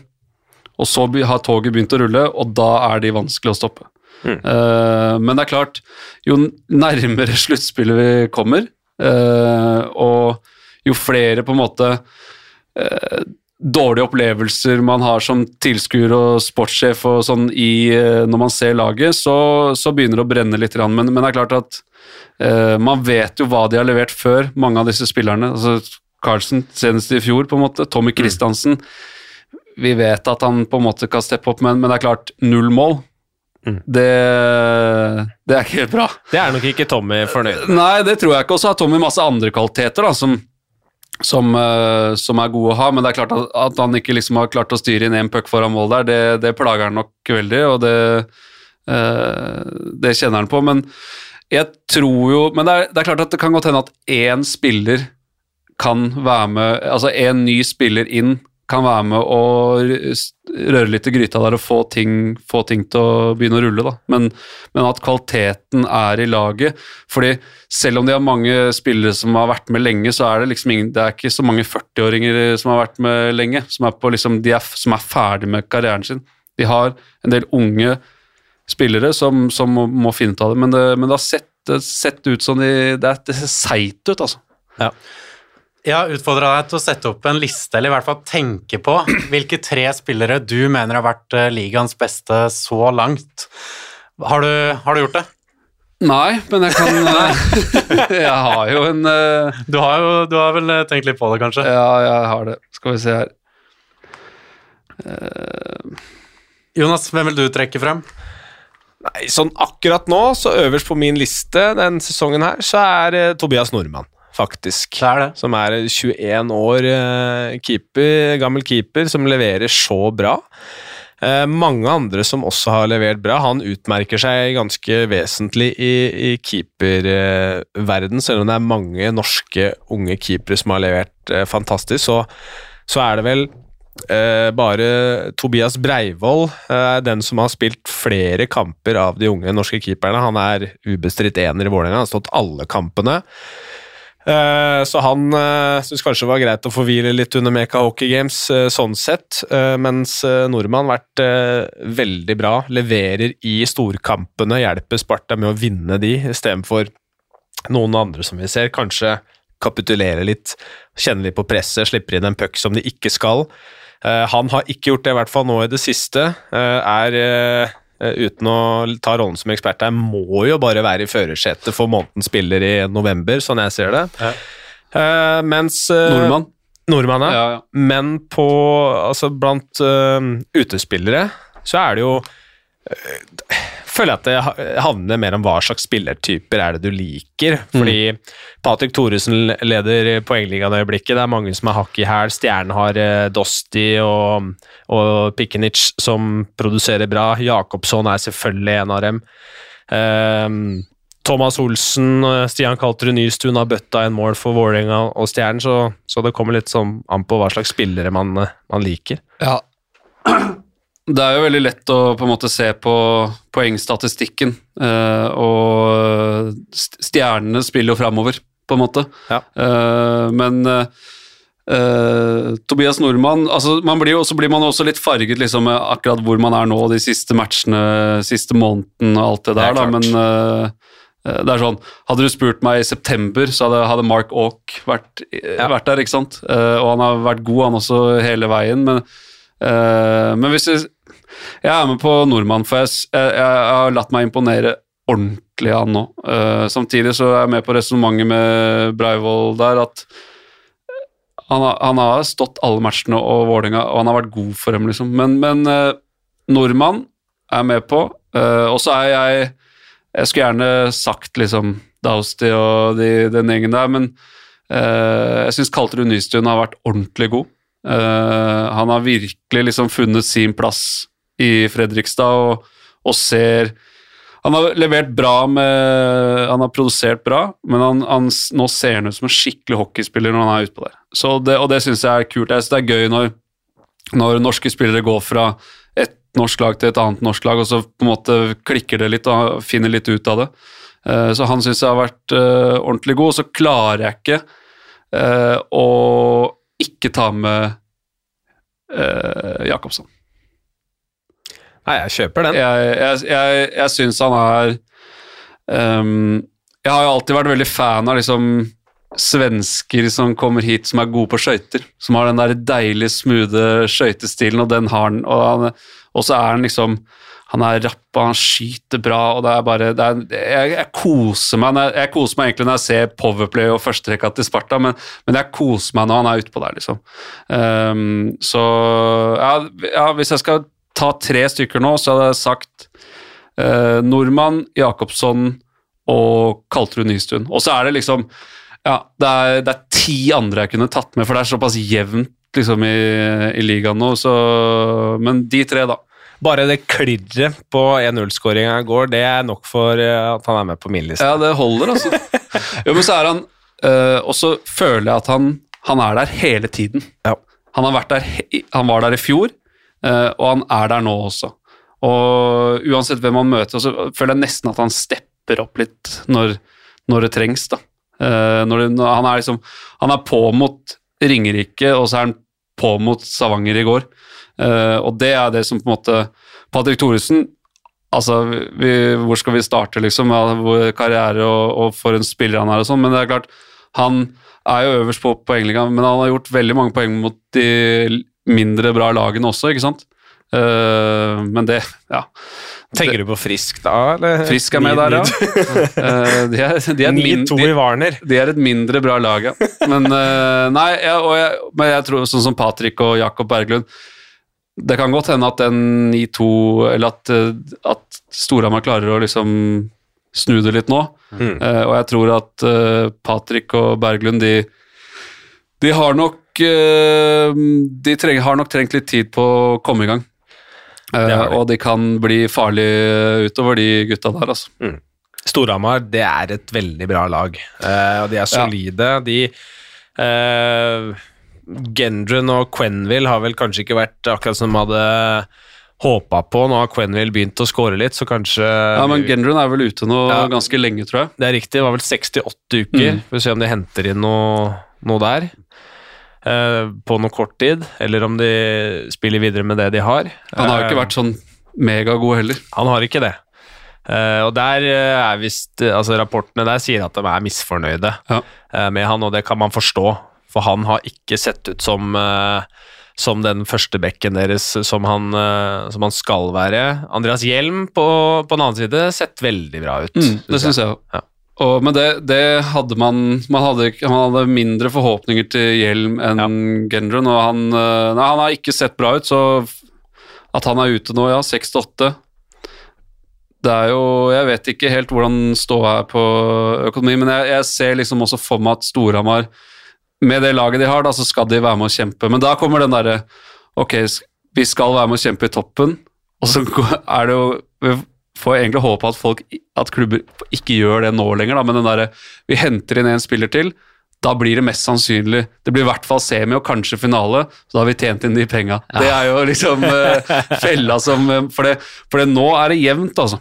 og så har toget begynt å rulle, og da er de vanskelig å stoppe. Mm. Uh, men det er klart, jo nærmere sluttspillet vi kommer, uh, og jo flere på en måte eh, dårlige opplevelser man har som tilskuer og sportssjef og sånn i, eh, når man ser laget, så, så, begynner det å brenne litt. Men, men det er klart at eh, man vet jo hva de har levert før, mange av disse spillerne. altså Carlsen senest i fjor, på en måte. Tommy Christiansen. Mm. Vi vet at han på en måte kan steppe opp, men, men det er klart, null mål. Mm. Det, det, er ikke helt bra. Det er nok ikke Tommy fornøyd med. Nei, det tror jeg ikke. Og så har Tommy masse andre kvaliteter da, som som, uh, som, er gode å ha, men det er klart at, at han ikke liksom har klart å styre inn én puck foran mål der, det, det, plager han nok veldig, og det, uh, det kjenner han på. Men jeg tror jo Men det er, det er klart at det kan godt hende at én spiller kan være med Altså én ny spiller inn kan være med å røre litt i gryta der og få ting, få ting til å begynne å rulle. Men, men, at kvaliteten er i laget. fordi selv om de har mange spillere som har vært med lenge, så er det liksom ingen, det er ikke så mange 40-åringer som har vært med lenge, som er, liksom, er, som er ferdig med karrieren sin. De har en del unge spillere som, som må, må, finne ut av det, men det, men det har sett, sett, ut som de, det, det ser seigt ut, altså. Ja. Jeg har utfordra deg til å sette opp en liste, eller i hvert fall tenke på hvilke tre spillere du mener har vært eh, ligaens beste så langt. Har du, har du gjort det? Nei, men jeg kan eh, Jeg har jo en uh, du, har jo, du har vel tenkt litt på det, kanskje? Ja, jeg har det. Skal vi se her uh, Jonas, hvem vil du trekke frem? Nei, sånn akkurat nå, så øverst på min liste den sesongen her, så er uh, Tobias Nordmann faktisk. Det er det. Som er 21 år eh, keeper, gammel keeper, som leverer så bra. Eh, mange andre som også har levert bra. Han utmerker seg ganske vesentlig i, i keeperverden, selv om det er mange norske unge keepere som har levert eh, fantastisk. Så, så, er det vel eh, bare Tobias Breivoll, eh, den som har spilt flere kamper av de unge norske keeperne. Han er ubestridt ener i Vålerenga, har stått alle kampene. Uh, så han uh, eh, syntes kanskje det var greit å få hvile litt under Meka Hockey Games, uh, sånn sett. Mens nordmann har vært veldig bra. Leverer i storkampene, hjelper Sparta med å vinne de, istedenfor noen andre som vi ser. Kanskje kapitulere litt, kjenne litt på presset, slipper inn en puck som de ikke skal. han har ikke gjort det, i hvert fall nå i det siste. er Eh, uten å ta rollen som ekspert her, må jo bare være i førersetet for måneden spiller i november, sånn jeg ser det. Ja. Uh, mens uh, Nordmann. Nordmann, ja. ja. Men på Altså, blant uh, utespillere så er det jo føler jeg at det handler mer om hva slags spillertyper er det du liker. Fordi mm. Patrick Thoresen leder poengligaen i øyeblikket. Det er mange som er hakk i hæl. Stjernen har eh, Dosti og, og Pikenic som produserer bra. Jakobsson er selvfølgelig en av dem. Um, Thomas Olsen, Stian Kalterud Nystuen har bøtta en mål for Vålerenga og Stjernen, så, så, det kommer litt sånn an på hva slags spillere man, man liker. Ja, det er jo veldig lett å på en måte se på poengstatistikken, uh, og stjernene spiller jo framover, på en måte. Ja. Uh, men uh, Tobias Nordmann altså man blir jo, Så blir man også litt farget liksom, med akkurat hvor man er nå de siste matchene, siste måneden og alt det der, det da, men det er sånn, Hadde du spurt meg i september, så hadde, hadde Mark Auk vært, ja. vært, der. ikke sant? og han har vært god, han også, hele veien. men Uh, men hvis jeg, jeg er med på nordmann, for jeg, jeg, har latt meg imponere ordentlig av nå. Uh, samtidig så er jeg med på resonnementet med Breivoll der at han, han, har stått alle matchene og Vålerenga, og han har vært god for dem, liksom. Men, men uh, nordmann er med på, og så er jeg Jeg skulle gjerne sagt liksom Dausti og de, den gjengen der, men Eh, jeg syns Kalterud Nystuen har vært ordentlig god. Eh, han har virkelig liksom funnet sin plass i Fredrikstad og, og ser Han har levert bra med Han har produsert bra, men han, han, nå ser han ut som en skikkelig hockeyspiller når han er utpå der. Så det, og det syns jeg er kult. Jeg synes det er gøy når, når norske spillere går fra et norsk lag til et annet norsk lag, og så på en måte klikker det litt og finner litt ut av det. Eh, så han syns jeg har vært uh, ordentlig god. Og så klarer jeg ikke uh, å ikke ta med Jakobsson. Nei, jeg kjøper den. Jeg, jeg, jeg, jeg syns han er um, Jeg har jo alltid vært veldig fan av liksom svensker som kommer hit som er gode på skøyter. Som har den der deilig smoothe skøytestilen, og den har han. Og, han, og så er han liksom han er rapp han skyter bra. og det er bare, det er, jeg, jeg, koser meg jeg, jeg, koser meg egentlig når jeg ser Powerplay og førsterekka til Sparta, men, men, jeg koser meg når han er utpå der, liksom. Um, så ja, ja, hvis jeg skal ta tre stykker nå, så hadde jeg sagt eh, Nordmann, Jacobsson og Kaltrud Nystuen. Og så er det liksom Ja, det er, det er, ti andre jeg kunne tatt med, for det er såpass jevnt liksom i, i ligaen nå, så Men de tre, da. Bare det klirret på 1-0-skåringa i går, det er nok for eh, at han er med på min liste. Ja, det holder, altså. jo, men så er han øh, Og så føler jeg at han, han er der hele tiden. Ja. Han, har vært der, han var der i fjor, og han er der nå også. Og uansett hvem han møter, så føler jeg nesten at han stepper opp litt når, når det trengs. da. Uh, når det, når han, er liksom, han er på mot Ringerike, og så er han på mot Stavanger i går. Uh, og det er det som på en måte Patrick Thoresen Altså, vi, hvor skal vi starte, liksom? Ja, karriere og, og, for en spiller han er og sånn, men det er klart Han er jo øverst på poengligaen, men han har gjort veldig mange poeng mot de mindre bra lagene også, ikke sant? Uh, men det, ja. Tenker du på Frisk da, eller? Frisk er med der, ja. uh, de er, de er 9-2 i Warner. De er et mindre bra lag, ja. Men uh, nei, jeg, jeg, men jeg tror sånn som Patrick og Jakob Berglund det kan godt hende at den 9-2 Eller at, at Storhamar klarer å liksom snu det litt nå. Mm. Og jeg tror at Patrick og Berglund, de, de har nok De treng, har nok trengt litt tid på å komme i gang. og de kan bli farlige utover, de gutta der, altså. Mm. Storhamar, det er et veldig bra lag, og de er solide. Ja. De Gendron og Quenville har vel kanskje ikke vært akkurat som de hadde håpa på. Nå har Quenville begynt å score litt, så kanskje Ja, Men Gendron er vel ute nå ja, ganske lenge, tror jeg. Det er riktig, det var vel 68 uker. Mm. Vi får se om de henter inn noe, noe der. Eh, på noe kort tid, eller om de spiller videre med det de har. Han har jo ikke eh, vært sånn megagod heller. Han har ikke det. Uh, og der er visst altså Rapportene der sier at de er misfornøyde ja. uh, med han, og det kan man forstå. For han har ikke sett ut som, uh, som den første bekken deres som han, som han, skal være. Andreas Hjelm på, på den annen side sett veldig bra ut. Mm, det syns jeg òg. Ja. Og, men det, det, hadde man man hadde, man hadde, mindre forhåpninger til Hjelm enn ja. Gendron, og han, uh, nei, han har ikke sett bra ut, så at han er ute nå, ja, 6-8 det er jo Jeg vet ikke helt hvordan ståa er på økonomi, men jeg, jeg ser liksom også for meg at Storhamar med det laget de har, da, så skal de være med å kjempe. Men da kommer den derre Ok, vi skal være med å kjempe i toppen, og så er det jo Vi jeg egentlig håpe at folk, at klubber ikke gjør det nå lenger, da, men den derre Vi henter inn en spiller til. Da blir det mest sannsynlig Det blir i hvert fall semi og kanskje finale, så da har vi tjent inn de penga. Ja. Det er jo liksom uh, fella som uh, for, det, for det, nå er det jevnt, altså.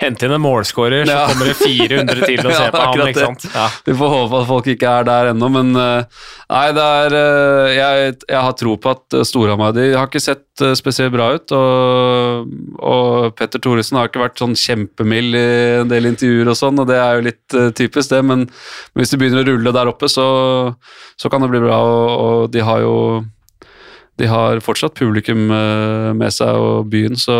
Hente inn en målskårer, så ja. kommer det 400 til å se på ham. ikke sant? Ja. Vi får håpe at folk ikke er der ennå, men uh, nei, det er uh, jeg, jeg, har tro på at uh, Storhamar De har ikke sett spesielt bra ut, og, og Petter Thoresen har ikke vært sånn kjempemild i en del intervjuer og sånn, og det er jo litt typisk, det, men, men, hvis de begynner å rulle der oppe, så, så kan det bli bra, og, og de har jo de har fortsatt publikum med seg og byen, så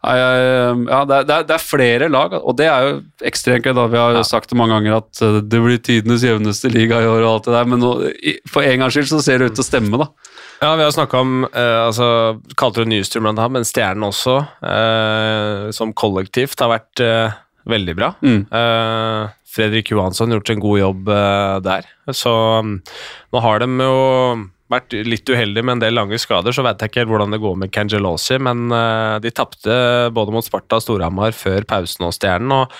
ja, det, er, det er flere lag, og det er jo ekstremt gøy. Vi har jo sagt det mange ganger at eh, det blir tidenes jevneste liga i år, og alt det der, men nå, for en gangs skyld så ser det ut til å stemme, da. Ja, vi har snakka om eh, altså, Kalte det Nystream blant annet, men Stjernen også, eh, som kollektivt har vært eh, veldig bra. Mm. Eh, Fredrik Johansson har gjort en god jobb eh, der. Så mm, nå har de jo vært litt uheldige med en del lange skader, så vet jeg ikke helt hvordan det går med Cangelosi, men eh, de tapte både mot Sparta og Storhamar før pausen og Stjernen. og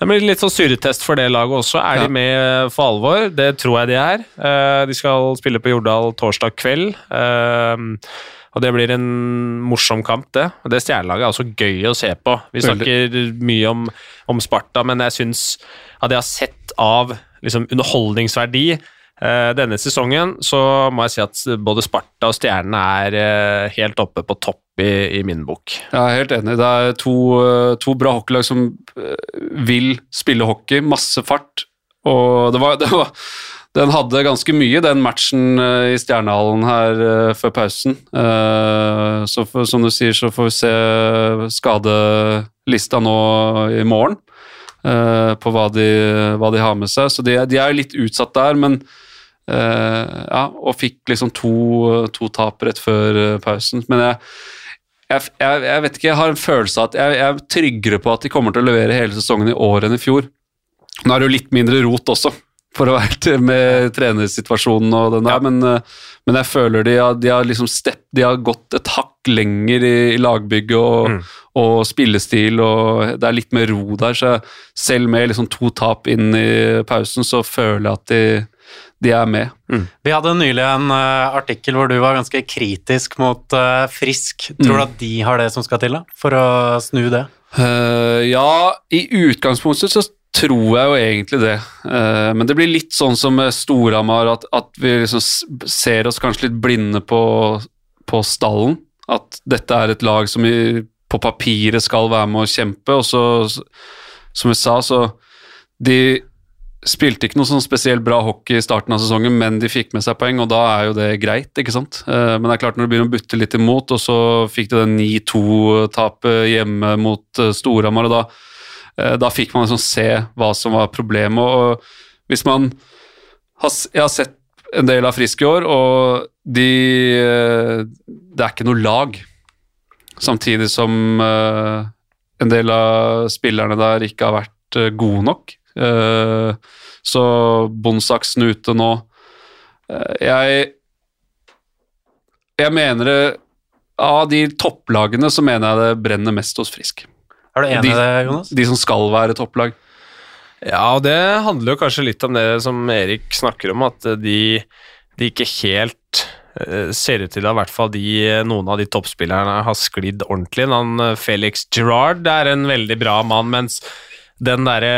Det blir litt sånn syretest for det laget også. Er Ja. de med for alvor? Det tror jeg de er. Eh, de skal spille på Jordal torsdag kveld. eh, og Det blir en morsom kamp, det. Og Det stjernelaget er også gøy å se på. Vi snakker mye om, om Sparta, men jeg syns at jeg har sett av liksom, underholdningsverdi denne sesongen, så må jeg si at både Sparta og Stjernene er eh, helt oppe på topp i, i min bok. Jeg er helt enig. Det er to, eh, to bra hockeylag som eh, vil spille hockey, masse fart. Og det var, det var Den hadde ganske mye, den matchen eh, i Stjernehallen her eh, før pausen. Eh, Så for, som du sier, så får vi se skadelista nå i morgen. Eh, På hva de, hva de har med seg. Så de, de er litt utsatt der, men Uh, Ja, og fikk liksom to, to tap rett før uh, pausen. Men jeg, jeg, jeg vet ikke, jeg har en følelse av at jeg, jeg er tryggere på at de kommer til å levere hele sesongen i år enn i fjor. Nå er det jo litt mindre rot også, for å være med trenersituasjonen og den der, Ja. men, eh, men jeg føler de har, de har liksom stepp, de har gått et hakk lenger i, i lagbygget og, Mm. og spillestil, og det er litt mer ro der, så selv med liksom to tap inn i pausen, så føler jeg at de, de er med. Vi hadde nylig en uh, artikkel hvor du var ganske kritisk mot uh, Frisk. Tror du Mm. at de har det som skal til da, for å snu det? Uh, ja, i utgangspunktet så tror jeg jo egentlig det. Eh, men det blir litt sånn som med Storhamar, at, at vi liksom ser oss kanskje litt blinde på, på stallen. At dette er et lag som vi på papiret skal være med å kjempe, og så, som vi sa, så De spilte ikke noe sånn spesielt bra hockey i starten av sesongen, men de fikk med seg poeng, og da er jo det greit, ikke sant. Eh, Men det er klart når det begynner å butte litt imot, og så fikk de den 9-2-tapet hjemme mot eh, Storhamar, og da, da fikk man liksom se hva som var problemet. Og hvis man har, Jeg har sett en del av Frisk i år, og de eh, Det er ikke noe lag. Samtidig som eh, en del av spillerne der ikke har vært eh, gode nok. Eh, så Bondsaksen ute nå eh, Jeg Jeg mener det Av de topplagene så mener jeg det brenner mest hos Frisk. Er du enig De- i det, Jonas? De som skal være topplag. Ja, og det handler jo kanskje litt om det som Erik snakker om, at de, de ikke helt eh, ser ut til at i hvert fall de, noen av de toppspillerne har sklidd ordentlig. Han, eh, Felix Gerrard er en veldig bra mann, mens den derre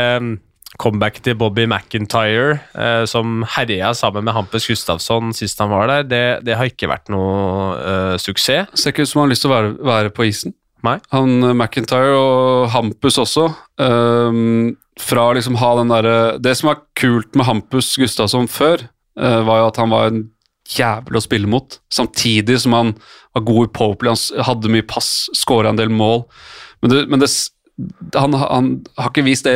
comeback til Bobby McIntyre, eh, som herja sammen med Hampus Gustafsson sist han var der, det, det har ikke vært noe eh, suksess. Ser ikke ut som han har lyst til å være, være på isen. Nei. Han eh, McIntyre og Hampus også. Um, fra liksom ha den derre Det som var kult med Hampus Gustavsson før, uh, var jo at han var en jævel å spille mot. Samtidig som han var god i powerplay, han hadde mye pass, skåra en del mål. Men, det, men det, han, han har ikke vist det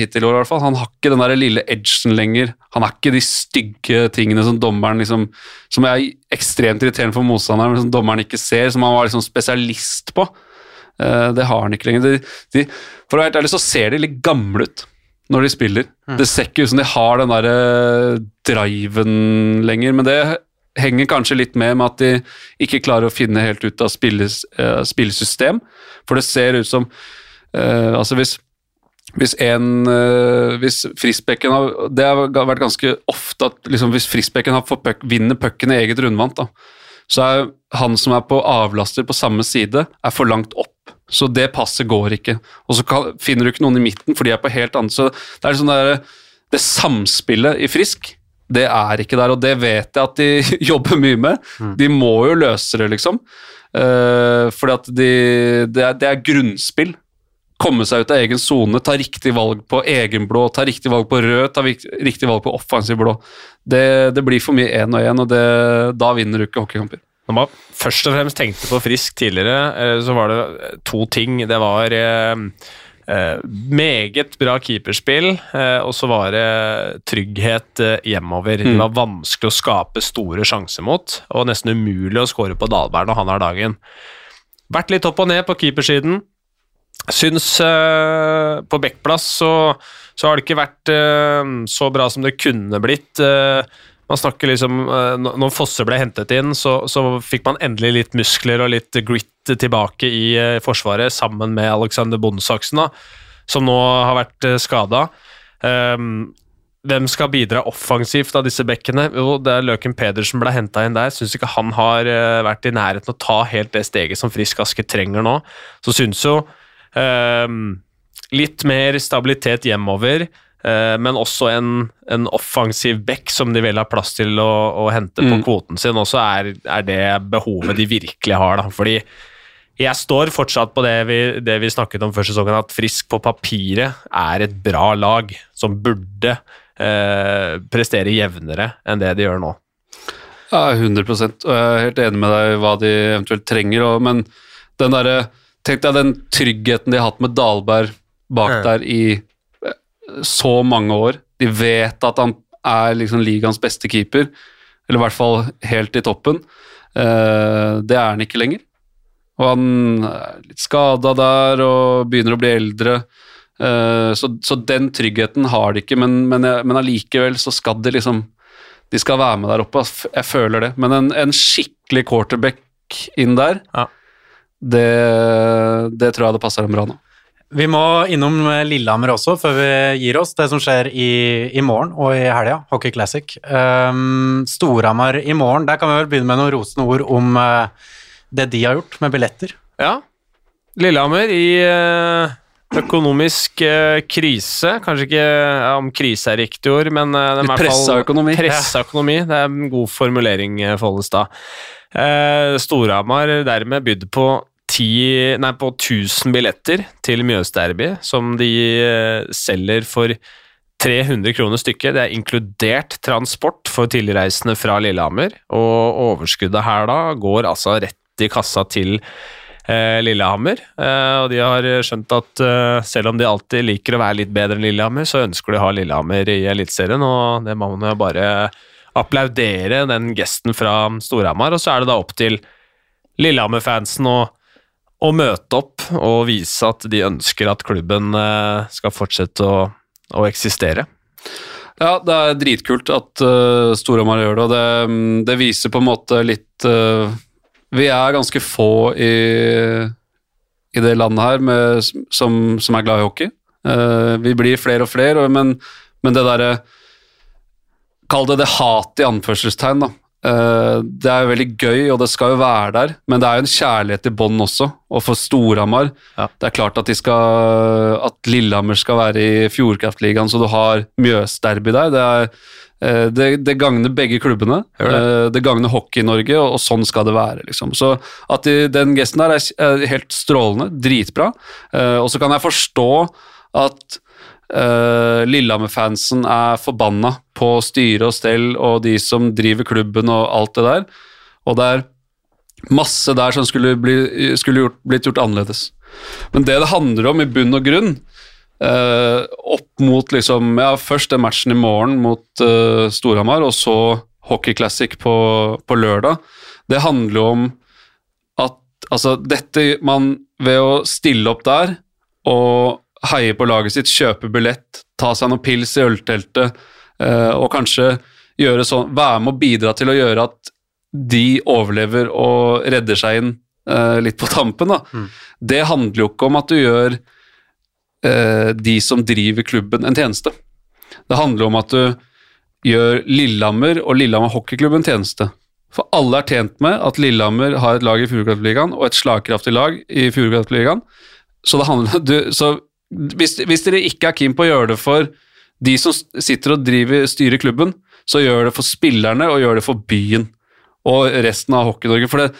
hittil i år, i hvert fall. Han har ikke den der lille edgen lenger. Han er ikke de stygge tingene som dommeren liksom Som er ekstremt irriterende for motstanderen, men som dommeren ikke ser, som han var liksom spesialist på. Eh, det har han ikke lenger. De, de, for å være helt ærlig så ser de litt gamle ut når de spiller. Det ser ikke ut som de har den derre driven lenger, men det henger kanskje litt med med at de ikke klarer å finne helt ut av spilles, uh, spillesystem. For det ser ut som uh, Altså hvis hvis en uh, Hvis Frisbekken har Det har vært ganske ofte at liksom, hvis Frisbekken har puck, vinner pucken i eget rundvant, da, så er han som er på avlaster på samme side, er for langt opp. Så det passet går ikke. Og så finner du ikke noen i midten, for de er på helt annet. Så det er sånn der, det samspillet i Frisk, det er ikke der, og det vet jeg at de jobber mye med. De må jo løse det, liksom. Uh, fordi at de, det, er, det er grunnspill. Komme seg ut av egen sone, ta riktig valg på egen blå, ta riktig valg på rød, ta riktig valg på offensiv blå. Det, det blir for mye én og én, og det, da vinner du ikke hockeykamper. Når man først og fremst tenkte på Frisk tidligere, eh, så var det to ting. Det var eh, eh, meget bra keeperspill, eh, og så var det trygghet eh, hjemover. Det Mm. var vanskelig å skape store sjanser mot, og nesten umulig å skåre på Dalberg når han har dagen. Vært litt opp og ned på keepersiden. Syns eh, på backplass så, så har det ikke vært eh, så bra som det kunne blitt. Eh, man snakker liksom eh, Når Fosse ble hentet inn, så, så fikk man endelig litt muskler og litt grit tilbake i eh, Forsvaret, sammen med Alexander Bondesaksen, da, som nå har vært skada. Um, hvem skal bidra offensivt av disse bekkene? Jo, det er Løken Pedersen ble henta inn der. Syns ikke han har eh, vært i nærheten å ta helt det steget som Frisk Aske trenger nå. Så syns jo um, litt mer stabilitet hjemover, eh, men også en, en offensiv back som de vel har plass til å, å hente på Mm. kvoten sin, også er, er det behovet de virkelig har. Da. Fordi jeg står fortsatt på det vi, det vi snakket om før sesongen, at Frisk på papiret er et bra lag som burde eh, prestere jevnere enn det de gjør nå. Ja, 100 og jeg er helt enig med deg i hva de eventuelt trenger. Og, men den derre Tenk deg den tryggheten de har hatt med Dahlberg bak mm. der i eh, så mange år. De vet at han er liksom ligaens beste keeper, eller i hvert fall helt i toppen. Eh, det er han ikke lenger. Og han er litt skada der og begynner å bli eldre. Eh, så, så den tryggheten har de ikke, men, men, jeg- men allikevel så skal de liksom de skal være med der oppe. Jeg føler det. Men en, en skikkelig quarterback inn der, Ja. det, det tror jeg det passer dem bra nå. Vi må innom eh, Lillehammer også, før vi gir oss. Det som skjer i, i morgen og i helga, Hockey Classic. Um, Storhamar i morgen, der kan vi vel begynne med noen rosende ord om uh, det de har gjort med billetter. Ja. Lillehammer i uh, økonomisk uh, krise. Kanskje ikke ja, om krise er riktig ord, men uh, Litt pressa økonomi. Pressa økonomi, det er en god formulering, eh, Follestad. Uh, Storhamar dermed bydd på, ti, nei, på 1000 billetter til Mjøsderby, som de eh, selger for 300 kroner stykket. Det er inkludert transport for tilreisende fra Lillehammer, og overskuddet her da går altså rett i kassa til eh, Lillehammer. Eh, og de har skjønt at eh, selv om de alltid liker å være litt bedre enn Lillehammer, så ønsker de å ha Lillehammer i Eliteserien, og det må man jo bare applaudere den gesten fra Storhamar. Og så er det da opp til Lillehammer-fansen å, å møte opp og vise at de ønsker at klubben eh, skal fortsette å, å eksistere. Ja, det er dritkult at uh, Storhamar gjør det, og det, mm, det viser på en måte litt uh, Vi er ganske få i, i det landet her med, som, som er glad i hockey. Uh, vi blir flere og flere, men, men det derre Kall det det hatet i anførselstegn, da. Uh, det er jo veldig gøy, og det skal jo være der, men det er jo en kjærlighet i bånn også. Og for Storhamar Ja. Det er klart at, de skal, at Lillehammer skal være i Fjordkraftligaen, så du har Mjøsderby der. Det, er, eh, det, det gagner begge klubbene. Det. Eh, Det gagner Hockey-Norge, og, og sånn skal det være. liksom. Så at de, den gesten der er, helt strålende, dritbra. Eh, Og så kan jeg forstå at uh, Lillehammer-fansen er forbanna på styre og stell og de som driver klubben og alt det der. Og det er masse der som skulle, bli, skulle gjort, blitt gjort annerledes. Men det det handler om i bunn og grunn, uh, opp mot liksom Ja, først den matchen i morgen mot uh, Storhamar, og så Hockey Classic på, på lørdag, det handler om at altså dette man Ved å stille opp der og heie på laget sitt, kjøpe billett, ta seg noen pils i ølteltet, eh, og kanskje sånn, være med å bidra til å gjøre at de overlever og redder seg inn eh, litt på tampen. Da. Mm. Det handler jo ikke om at du gjør eh, de som driver klubben, en tjeneste. Det handler om at du gjør Lillehammer og Lillehammer hockeyklubb en tjeneste. For alle er tjent med at Lillehammer har et lag i Fjordkraftligaen og et slagkraftig lag i Fjordkraftligaen. Så, det handler, du, så hvis, hvis dere ikke er keen på å gjøre det for de som sitter og driver, styrer klubben, så gjør det for spillerne og gjør det for byen og resten av Hockey-Norge. For det,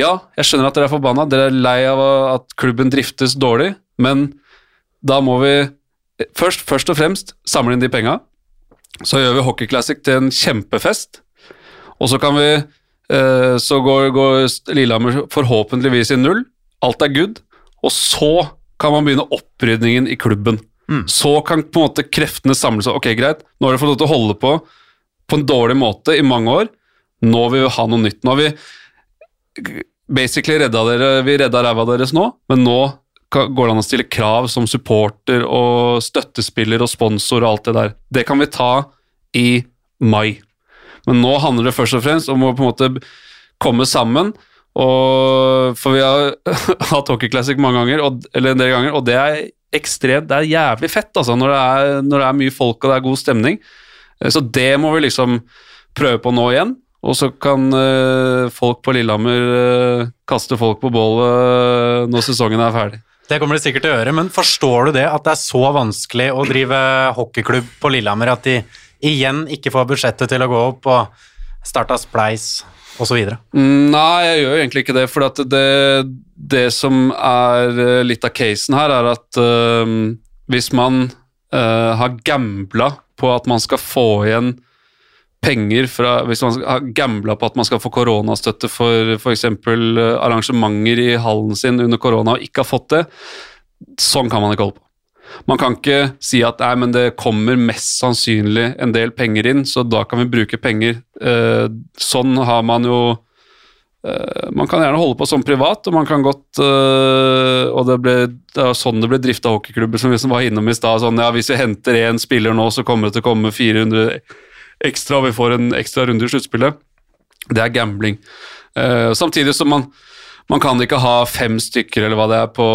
ja, jeg skjønner at dere er forbanna, dere er lei av at klubben driftes dårlig, men da må vi først, først og fremst samle inn de penga. Så gjør vi Hockey Classic til en kjempefest, og så kan vi eh, Så går, går Lillehammer forhåpentligvis i null, alt er good, og så kan man begynne opprydningen i klubben. Mm. Så kan på en måte kreftene samle seg. Ok, greit, nå har dere fått lov til å holde på på en dårlig måte i mange år. Nå vil vi ha noe nytt. Nå har vi basically redda dere Vi redda ræva deres nå, men nå går det an å stille krav som supporter og støttespiller og sponsor og alt det der. Det kan vi ta i mai. Men nå handler det først og fremst om å på en måte komme sammen. Og, for vi har hatt Hockey Classic mange ganger, og, eller en del ganger, og det er ekstremt, det er jævlig fett altså, når det er, når det er mye folk og det er god stemning. Eh, Så det må vi liksom prøve på nå igjen. Og så kan uh, folk på Lillehammer uh, kaste folk på bålet når sesongen er ferdig. Det kommer de sikkert til å gjøre, men forstår du det at det er så vanskelig å drive hockeyklubb på Lillehammer at de igjen ikke får budsjettet til å gå opp og starta Spleis osv.? Mm, Nei, jeg gjør egentlig ikke det, for det, det som er eh, litt av casen her, er at eh, hvis man eh, har gambla på at man skal få igjen penger fra Hvis man har gambla på at man skal få koronastøtte for f.eks. arrangementer i hallen sin under korona og ikke har fått det, sånn kan man ikke holde på. Man kan ikke si at nei, men det kommer mest sannsynlig en del penger inn, så da kan vi bruke penger. Eh, sånn har man jo eh, Man kan gjerne holde på som privat, og man kan godt eh, Og det, ble, det er sånn det ble drifta hockeyklubber, som vi som var innom i stad. Sånn, ja, hvis vi henter én spiller nå, så kommer det til å komme 400 ekstra, og vi får en ekstra runde i sluttspillet. Det er gambling. Eh, samtidig som man man kan ikke ha fem stykker eller hva det er på,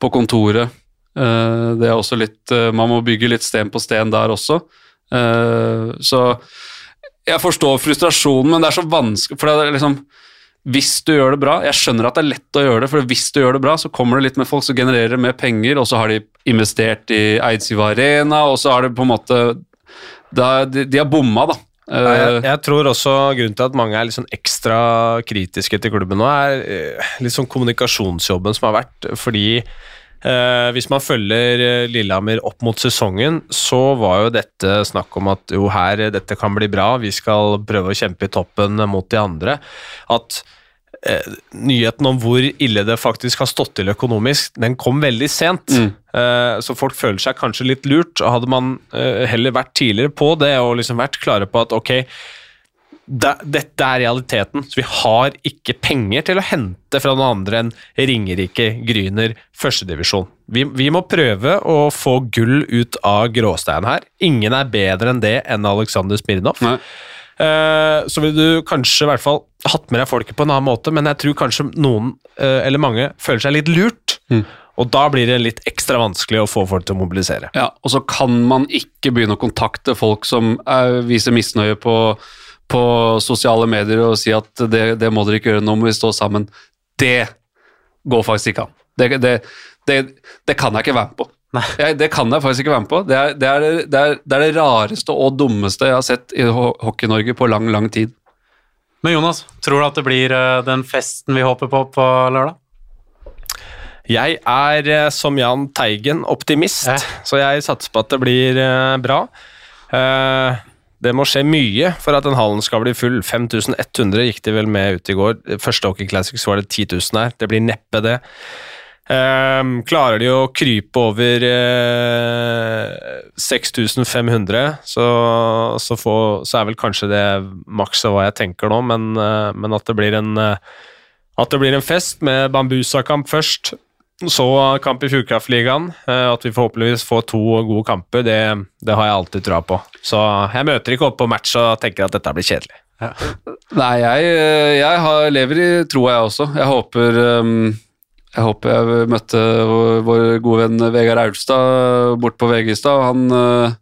på kontoret. Eh, det er også litt eh, Man må bygge litt sten på sten der også. Eh, så jeg forstår frustrasjonen, men det er så vanskelig For det er liksom Hvis du gjør det bra Jeg skjønner at det er lett å gjøre det, for hvis du gjør det bra, så kommer det litt med folk som genererer mer penger, og så har de investert i Eidsiva Arena, og så har det på en måte er, de, de har bomma, da. Jeg, jeg tror også grunnen til at mange er litt sånn ekstra kritiske til klubben nå, er litt sånn kommunikasjonsjobben som har vært. Fordi eh, hvis man følger eh, Lillehammer opp mot sesongen, så var jo dette snakk om at jo her, eh, dette kan bli bra, vi skal prøve å kjempe i toppen mot de andre. At eh, nyheten om hvor ille det faktisk har stått til økonomisk, den kom veldig sent. Mm. Eh, så folk føler seg kanskje litt lurt. Hadde man eh, heller vært tidligere på det og liksom vært klare på at ok, det, dette er realiteten, så vi har ikke penger til å hente fra noen andre enn Ringerike, Gryner, førstedivisjon. Vi, vi må prøve å få gull ut av gråstein her. Ingen er bedre enn det enn Aleksandr Smirnov. Eh, så ville du kanskje i hvert fall hatt med deg folket på en annen måte, men jeg tror kanskje noen, eh, eller mange, føler seg litt lurt. Mm. Og da blir det litt ekstra vanskelig å få folk til å mobilisere. Ja, og så kan man ikke begynne å kontakte folk som er, viser misnøye på, på sosiale medier og si at det, det må dere ikke gjøre, nå må vi stå sammen. Det går faktisk ikke an. Det, det, det, det kan jeg ikke være med på. Jeg, det kan jeg faktisk ikke være med på. Det er det, er, det, er, det er det rareste og dummeste jeg har sett i Hockey-Norge på lang, lang tid. Men Jonas, tror du at det blir eh, den festen vi håper på på lørdag? Jeg er, eh, som Jahn Teigen, optimist, eh. så jeg satser på at det blir eh, bra. Eh, det må skje mye for at den hallen skal bli full. 5100 gikk de vel med ut i går. Første Hockey Classics var det 10 000 her. Det blir neppe det. Um, klarer de å krype over uh, 6500, så, så, få, så er vel kanskje det maks av hva jeg tenker nå, men, uh, men at det en uh, at det blir en fest med Bambusa-kamp først, så kamp i Fjordkraftligaen. eh, At vi forhåpentligvis får to gode kamper, det, det har jeg alltid troa på. Så jeg møter ikke opp på match og tenker at dette blir kjedelig. Nei, jeg, jeg har, lever i troa, jeg også. Jeg håper um, Jeg håper jeg møtte vår, gode venn Vegard Aulstad bort på VG-stad. Uh, han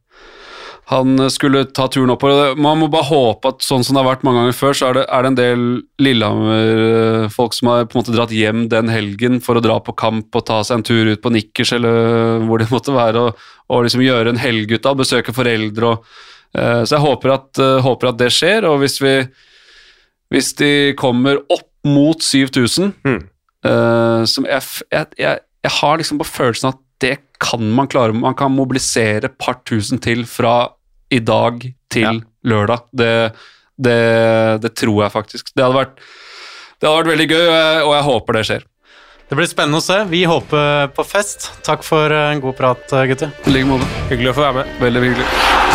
skulle ta turen oppover. Man må bare håpe at sånn som det har vært mange ganger før, så er det, er det en del Lillehammer-folk som har på en måte dratt hjem den helgen for å dra på kamp og ta seg en tur ut på Nikkers eller hvor det måtte være, og, og liksom gjøre en helg ut av, besøke foreldre og Eh, Så jeg håper at, eh, håper at det skjer, og hvis vi Hvis de kommer opp mot 7000 Mm. eh, som jeg, jeg, jeg, jeg har liksom på følelsen at kan man klare. Man kan mobilisere et par tusen til fra i dag til Ja. lørdag. Det, det, det tror jeg faktisk. Det hadde vært, det hadde vært veldig gøy, og jeg, håper det skjer. Det blir spennende å se. Vi håper på fest. Takk for en god prat, gutter. I like måte. Hyggelig å få være med. Veldig hyggelig.